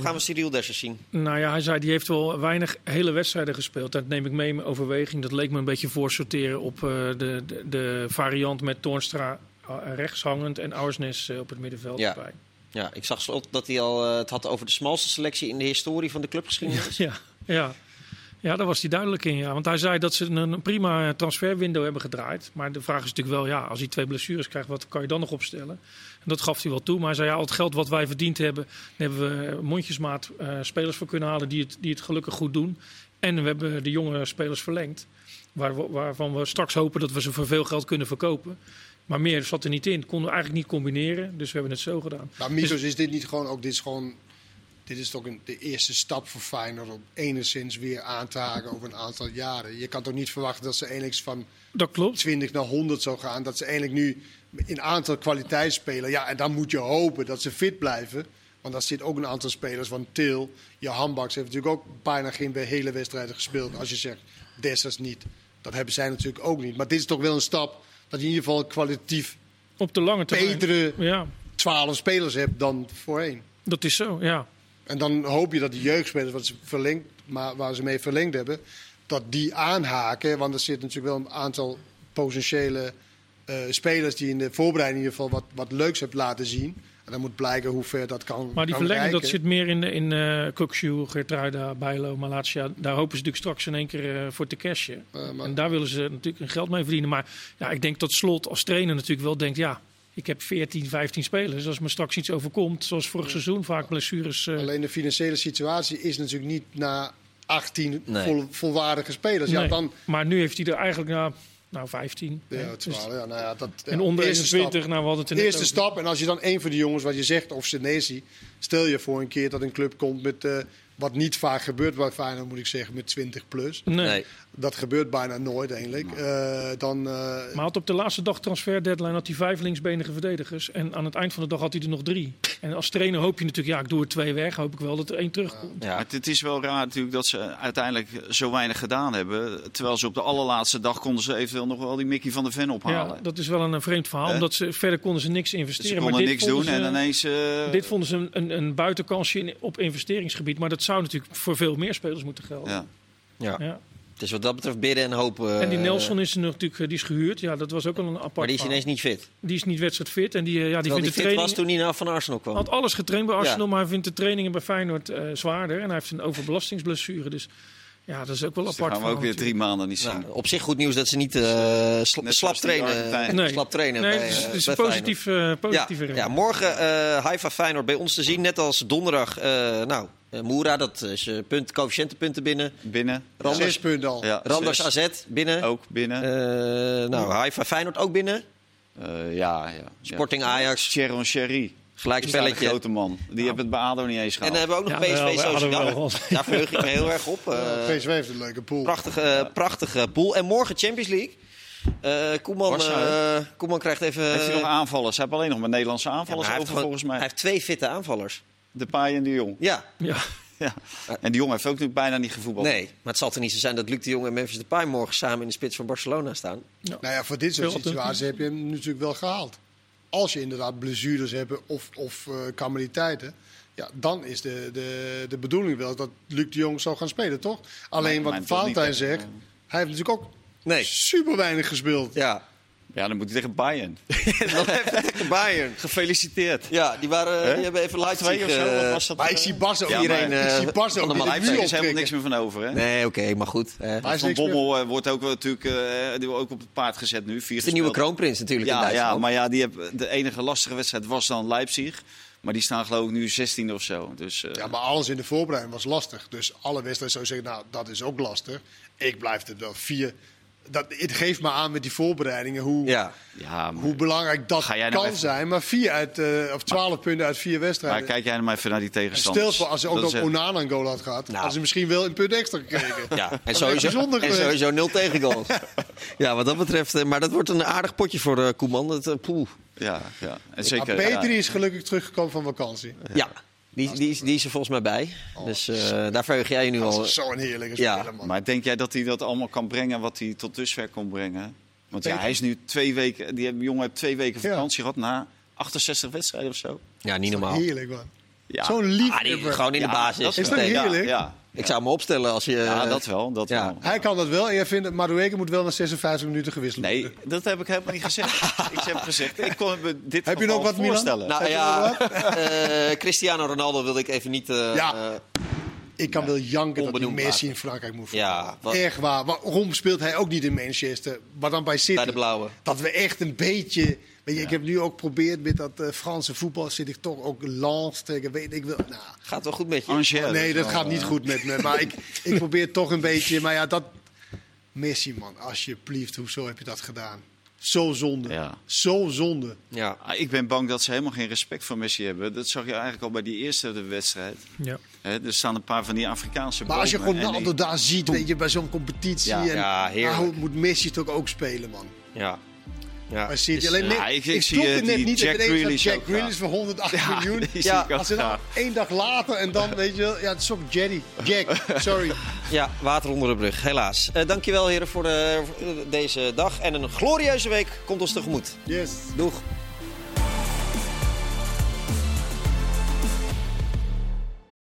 Speaker 1: gaan we Cyril Dessers zien?
Speaker 3: Nou ja, hij zei die heeft wel weinig hele wedstrijden gespeeld. Dat neem ik mee in overweging. Dat leek me een beetje voorsorteren op de, de, de variant met Toornstra eh, rechts hangend en Auersnes op het middenveld
Speaker 1: Ja.
Speaker 3: erbij.
Speaker 1: Ja, ik zag slot dat hij al eh, het had over de smalste selectie in de historie van de clubgeschiedenis.
Speaker 3: Ja, ja. ja, daar was hij duidelijk in. Ja. Want hij zei dat ze een, prima transferwindow hebben gedraaid. Maar de vraag is natuurlijk wel, ja, als hij twee blessures krijgt, wat kan je dan nog opstellen? En dat gaf hij wel toe. Maar hij zei, ja, al het geld wat wij verdiend hebben, daar hebben we mondjesmaat eh, spelers voor kunnen halen die het, die het gelukkig goed doen. En we hebben de jonge spelers verlengd. Waar waarvan we straks hopen dat we ze voor veel geld kunnen verkopen. Maar meer zat er niet in. Konden we eigenlijk niet combineren. Dus we hebben het zo gedaan.
Speaker 2: Maar Mitos, is dit niet gewoon ook, dit is gewoon, dit is toch een, de eerste stap voor Feyenoord om enigszins weer aan te haken over een aantal jaren. Je kan toch niet verwachten dat ze eindelijk van
Speaker 3: Dat klopt.
Speaker 2: 20 naar 100 zou gaan, dat ze eindelijk nu in aantal kwaliteit spelen. Ja, en dan moet je hopen dat ze fit blijven. Want daar zit ook een aantal spelers van Til. Je Hambaks heeft natuurlijk ook bijna geen hele wedstrijden gespeeld. Als je zegt, Dessers niet. Dat hebben zij natuurlijk ook niet. Maar dit is toch wel een stap dat je in ieder geval kwalitatief
Speaker 3: Op de lange termijn.
Speaker 2: betere
Speaker 3: Ja,
Speaker 2: 12 spelers hebt dan voorheen.
Speaker 3: dat is zo, ja.
Speaker 2: En dan hoop je dat die jeugdspelers, wat ze verlengd, maar waar ze mee verlengd hebben, dat die aanhaken. Want er zit natuurlijk wel een aantal potentiële eh, spelers die in de voorbereiding in ieder geval wat, wat leuks hebben laten zien. En dan moet blijken hoe ver dat kan.
Speaker 3: Maar die
Speaker 2: kan
Speaker 3: verlenging, dat zit meer in, de- in uh, Kokshoe, Gertruida, Bijlo, Malatia. Daar hopen ze natuurlijk straks in één keer eh, voor te cashen.
Speaker 2: Eh, maar-
Speaker 3: En daar willen ze natuurlijk hun geld mee verdienen. Maar ja, ik denk dat Slot als trainer natuurlijk wel denkt... ja, ik heb 14, 15 spelers. Als me straks iets overkomt, zoals vorig seizoen, vaak blessures... eh,
Speaker 2: Alleen de financiële situatie is natuurlijk niet na 18
Speaker 1: Nee.
Speaker 2: vol- volwaardige spelers. Ja,
Speaker 3: nee.
Speaker 2: dan,
Speaker 3: Maar nu heeft hij er eigenlijk nou, nou 15.
Speaker 2: ja,
Speaker 3: hè.
Speaker 2: het is
Speaker 3: Dus-
Speaker 2: wel, ja, nou ja, dat,
Speaker 3: en onder
Speaker 2: eerste
Speaker 3: 21,
Speaker 2: stap.
Speaker 3: nou we hadden het er
Speaker 2: De eerste
Speaker 3: over.
Speaker 2: stap. En als je dan een van die jongens, wat je zegt, of Senesi, stel je voor een keer dat een club komt met, eh, wat niet vaak gebeurt bij Feyenoord, moet ik zeggen, met 20 plus.
Speaker 3: Nee.
Speaker 1: Nee.
Speaker 2: Dat gebeurt bijna nooit eigenlijk. Eh, dan, eh,
Speaker 3: Maar had op de laatste dag transfer deadline had hij vijf linksbenige verdedigers. En aan het eind van de dag had hij er nog drie. En als trainer hoop je natuurlijk, ja, ik doe er twee weg. Hoop ik wel dat er één terugkomt.
Speaker 1: Ja.
Speaker 4: Het is wel raar natuurlijk dat ze uiteindelijk zo weinig gedaan hebben. Terwijl ze op de allerlaatste dag konden ze eventueel nog wel die Mickey van der Ven
Speaker 3: Ja,
Speaker 4: ophalen.
Speaker 3: dat is wel een, vreemd verhaal. Omdat ze verder konden ze niks
Speaker 4: ze
Speaker 3: investeren.
Speaker 4: konden
Speaker 3: maar dit
Speaker 4: niks doen
Speaker 3: ze,
Speaker 4: en ineens... eh,
Speaker 3: Dit vonden ze een, een, een buitenkansje op investeringsgebied. Maar dat zou natuurlijk voor veel meer spelers moeten gelden.
Speaker 4: ja.
Speaker 1: Ja.
Speaker 3: Ja.
Speaker 1: Dus wat dat betreft bidden en hopen.
Speaker 3: En die
Speaker 1: eh,
Speaker 3: Nelson is er natuurlijk die is gehuurd. Ja, dat was ook al een apart
Speaker 1: Maar die is ineens niet fit.
Speaker 3: Die is niet wedstrijdfit. En die, eh, ja, die
Speaker 1: Terwijl
Speaker 3: vindt
Speaker 1: die
Speaker 3: de
Speaker 1: fit
Speaker 3: training...
Speaker 1: was toen hij nou van Arsenal kwam.
Speaker 3: had alles getraind bij Arsenal,
Speaker 1: Ja.
Speaker 3: maar hij vindt de trainingen bij Feyenoord eh, zwaarder. En hij heeft een overbelastingsblessure. Dus ja, dat is ook wel
Speaker 4: Dus
Speaker 3: apart.
Speaker 4: gaan we ook weer drie maanden niet zien.
Speaker 1: Nou, op zich goed nieuws dat ze niet eh,
Speaker 4: Net
Speaker 1: slap trainen.
Speaker 3: Nee.
Speaker 1: Slap trainen
Speaker 3: Nee,
Speaker 1: bij,
Speaker 3: het is,
Speaker 1: eh,
Speaker 3: het is
Speaker 1: bij
Speaker 3: positief, eh,
Speaker 1: Ja,
Speaker 3: positieve
Speaker 1: ja, morgen eh Haifa Feyenoord bij ons te zien. Net als donderdag. eh nou, eh, Moera, dat is je punt, coëfficiëntenpunten binnen.
Speaker 4: Binnen.
Speaker 1: Randers,
Speaker 2: zes punten al.
Speaker 4: Ja,
Speaker 1: Randers
Speaker 4: zes.
Speaker 1: AZ binnen.
Speaker 4: Ook binnen.
Speaker 1: Eh, nou, Haifa Feyenoord ook binnen.
Speaker 4: Eh, ja, ja.
Speaker 1: Sporting
Speaker 4: ja.
Speaker 1: Ajax,
Speaker 4: Sharon Sherry.
Speaker 1: gelijk spelletje.
Speaker 4: grote man. Die hebben het bij ADO niet eens
Speaker 1: En dan hebben we ook nog
Speaker 3: Ja,
Speaker 1: PSV Sociedad. Daar verheug ik me heel erg op. Eh,
Speaker 2: PSV heeft een leuke pool.
Speaker 1: prachtige, prachtige pool. En morgen Champions League. Eh Koeman, eh, Koeman krijgt even...
Speaker 4: heeft hij nog aanvallers? Hij heeft alleen nog maar Nederlandse
Speaker 1: Ja, maar
Speaker 4: aanvallers over volgens mij.
Speaker 1: hij heeft twee fitte aanvallers.
Speaker 4: De Paai en de Jong.
Speaker 1: Ja,
Speaker 3: Ja.
Speaker 4: Ja. En die Jong heeft ook nu bijna niet gevoetbald.
Speaker 1: nee. Maar het zal toch niet zo zijn dat Luc de Jong en Memphis Depay morgen samen in de spits van Barcelona staan?
Speaker 2: Nou ja, voor dit soort situaties heb je hem natuurlijk wel gehaald. Als je inderdaad blessures hebt of, of eh calamiteiten. Ja, dan is de, de, de bedoeling wel dat Luc de Jong zal gaan spelen, toch? Alleen
Speaker 4: Nee,
Speaker 2: wat Valentijn zegt, hij heeft natuurlijk ook
Speaker 1: Nee.
Speaker 2: super weinig gespeeld.
Speaker 1: Ja.
Speaker 4: Ja, dan moet hij tegen Bayern.
Speaker 1: Nog even tegen Bayern.
Speaker 4: Gefeliciteerd.
Speaker 1: Ja, die, waren, die hebben even Leipzig...
Speaker 4: Twee of zo,
Speaker 1: eh,
Speaker 4: wat was dat?
Speaker 2: Maar ik zie Bas ook,
Speaker 4: Ja,
Speaker 2: iedereen,
Speaker 1: maar-
Speaker 2: ik zie Bas ook
Speaker 1: de
Speaker 2: in
Speaker 1: Leipzig
Speaker 4: is helemaal niks meer van over, hè?
Speaker 1: Nee, oké, maar goed. hè.
Speaker 4: Van
Speaker 2: meer.
Speaker 4: Bommel eh, wordt ook wel natuurlijk eh, die wordt ook op het paard gezet nu. Vier
Speaker 1: is de nieuwe kroonprins natuurlijk in
Speaker 4: Ja,
Speaker 1: Duitsland.
Speaker 4: ja, maar ja, die heb, de enige lastige wedstrijd was dan Leipzig. Maar die staan geloof ik nu 16 of zo. Dus, eh,
Speaker 2: Ja, maar alles in de voorbereiding was lastig. Dus alle wedstrijden zou je zeggen, nou, dat is ook lastig. Ik blijf er wel vier. Dat, het geeft me aan met die voorbereidingen hoe,
Speaker 1: Ja.
Speaker 4: ja, maar,
Speaker 2: hoe belangrijk dat
Speaker 4: Ga jij
Speaker 2: kan
Speaker 4: nou even-
Speaker 2: zijn. Maar vier uit, eh, of twaalf punten uit vier
Speaker 4: maar
Speaker 2: wedstrijden.
Speaker 4: kijk jij nou maar even naar die
Speaker 2: En
Speaker 4: tegenstanders.
Speaker 2: stel voor, als ze ook nog Onana een goal had gehad,
Speaker 1: Nou.
Speaker 2: hadden ze misschien wel een punt extra gekregen.
Speaker 1: Ja, en sowieso, en sowieso nul tegengoals. ja, wat dat betreft. eh, Maar dat wordt een aardig potje voor eh, Koeman. Dat, poeh.
Speaker 4: Ja, ja. En
Speaker 2: Maar
Speaker 4: zeker,
Speaker 2: Petri
Speaker 4: ja.
Speaker 2: is gelukkig teruggekomen van vakantie.
Speaker 1: Ja, die, die, is- die is er volgens mij bij. Dus eh, daar verheug jij je nu
Speaker 2: Dat
Speaker 1: al.
Speaker 2: is zo'n heerlijke
Speaker 1: Ja,
Speaker 2: speler, man.
Speaker 4: Maar denk jij dat hij dat allemaal kan brengen wat hij tot dusver kon brengen? Want ja, hij is nu twee weken, die jongen heeft twee weken
Speaker 2: Ja.
Speaker 4: vakantie gehad na 68 wedstrijden of zo.
Speaker 1: Ja, niet normaal.
Speaker 2: Heerlijk, man.
Speaker 4: Ja.
Speaker 2: Zo'n
Speaker 1: Ah, die, gewoon in de
Speaker 4: Ja,
Speaker 1: basis.
Speaker 4: dat
Speaker 2: Is dat
Speaker 1: meteen.
Speaker 2: heerlijk?
Speaker 4: Ja,
Speaker 1: Ik zou me opstellen als je...
Speaker 4: ja,
Speaker 1: eh,
Speaker 4: dat wel. Dat
Speaker 1: ja.
Speaker 4: wel.
Speaker 2: Hij kan dat wel. En jij vindt dat Madueke moet wel na 56 minuten gewisseld
Speaker 4: Nee,
Speaker 2: worden.
Speaker 4: dat heb ik helemaal niet gezegd. ik heb gezegd, ik kon me dit
Speaker 2: Heb je nog wat,
Speaker 4: voorstellen.
Speaker 1: Nou ja, eh, Cristiano Ronaldo wilde ik even niet... eh,
Speaker 2: Ja. Ik kan wel janken dat Messi in Frankrijk moet
Speaker 1: Ja, wat-
Speaker 2: Echt waar. Waarom speelt hij ook niet in Manchester? Maar dan bij City.
Speaker 1: bij de blauwe.
Speaker 2: Dat we echt een beetje... Weet je, Ik heb nu ook geprobeerd met dat eh, Franse voetbal. Zit ik toch ook Lens tegen... Weet ik wel. Nou,
Speaker 1: Gaat wel goed met je.
Speaker 2: Nee, dat gaat niet
Speaker 4: eh,
Speaker 2: goed met me. Maar ik, ik probeer toch een beetje... Maar ja, dat... Messi, man. Alsjeblieft. Hoezo heb je dat gedaan? Zo zonde.
Speaker 4: Ja.
Speaker 2: Zo zonde.
Speaker 1: Ja.
Speaker 4: Ah, Ik ben bang dat ze helemaal geen respect voor Messi hebben. Dat zag je eigenlijk al bij die eerste wedstrijd.
Speaker 3: Ja.
Speaker 4: Hè, er staan een paar van die Afrikaanse
Speaker 2: Maar als je
Speaker 4: en
Speaker 2: Ronaldo
Speaker 4: die-
Speaker 2: daar ziet, weet je, bij zo'n competitie.
Speaker 4: Ja,
Speaker 2: en,
Speaker 1: ja, heerlijk.
Speaker 2: nou, moet Messi toch ook spelen, man.
Speaker 1: Ja.
Speaker 2: Ja. Maar City, alleen
Speaker 4: net, ja, ik, ik, ik zie het net niet Jack Grealish
Speaker 2: Jack Grealish voor 108 ja, miljoen.
Speaker 4: Ja,
Speaker 2: als ze dan één dag later en dan weet je wel, ja, het is ook Jerry, Jack, sorry.
Speaker 1: Ja, water onder de brug, helaas. Uh, dankjewel heren voor, de, voor deze dag en een glorieuze week komt ons tegemoet.
Speaker 2: Yes.
Speaker 1: Doeg.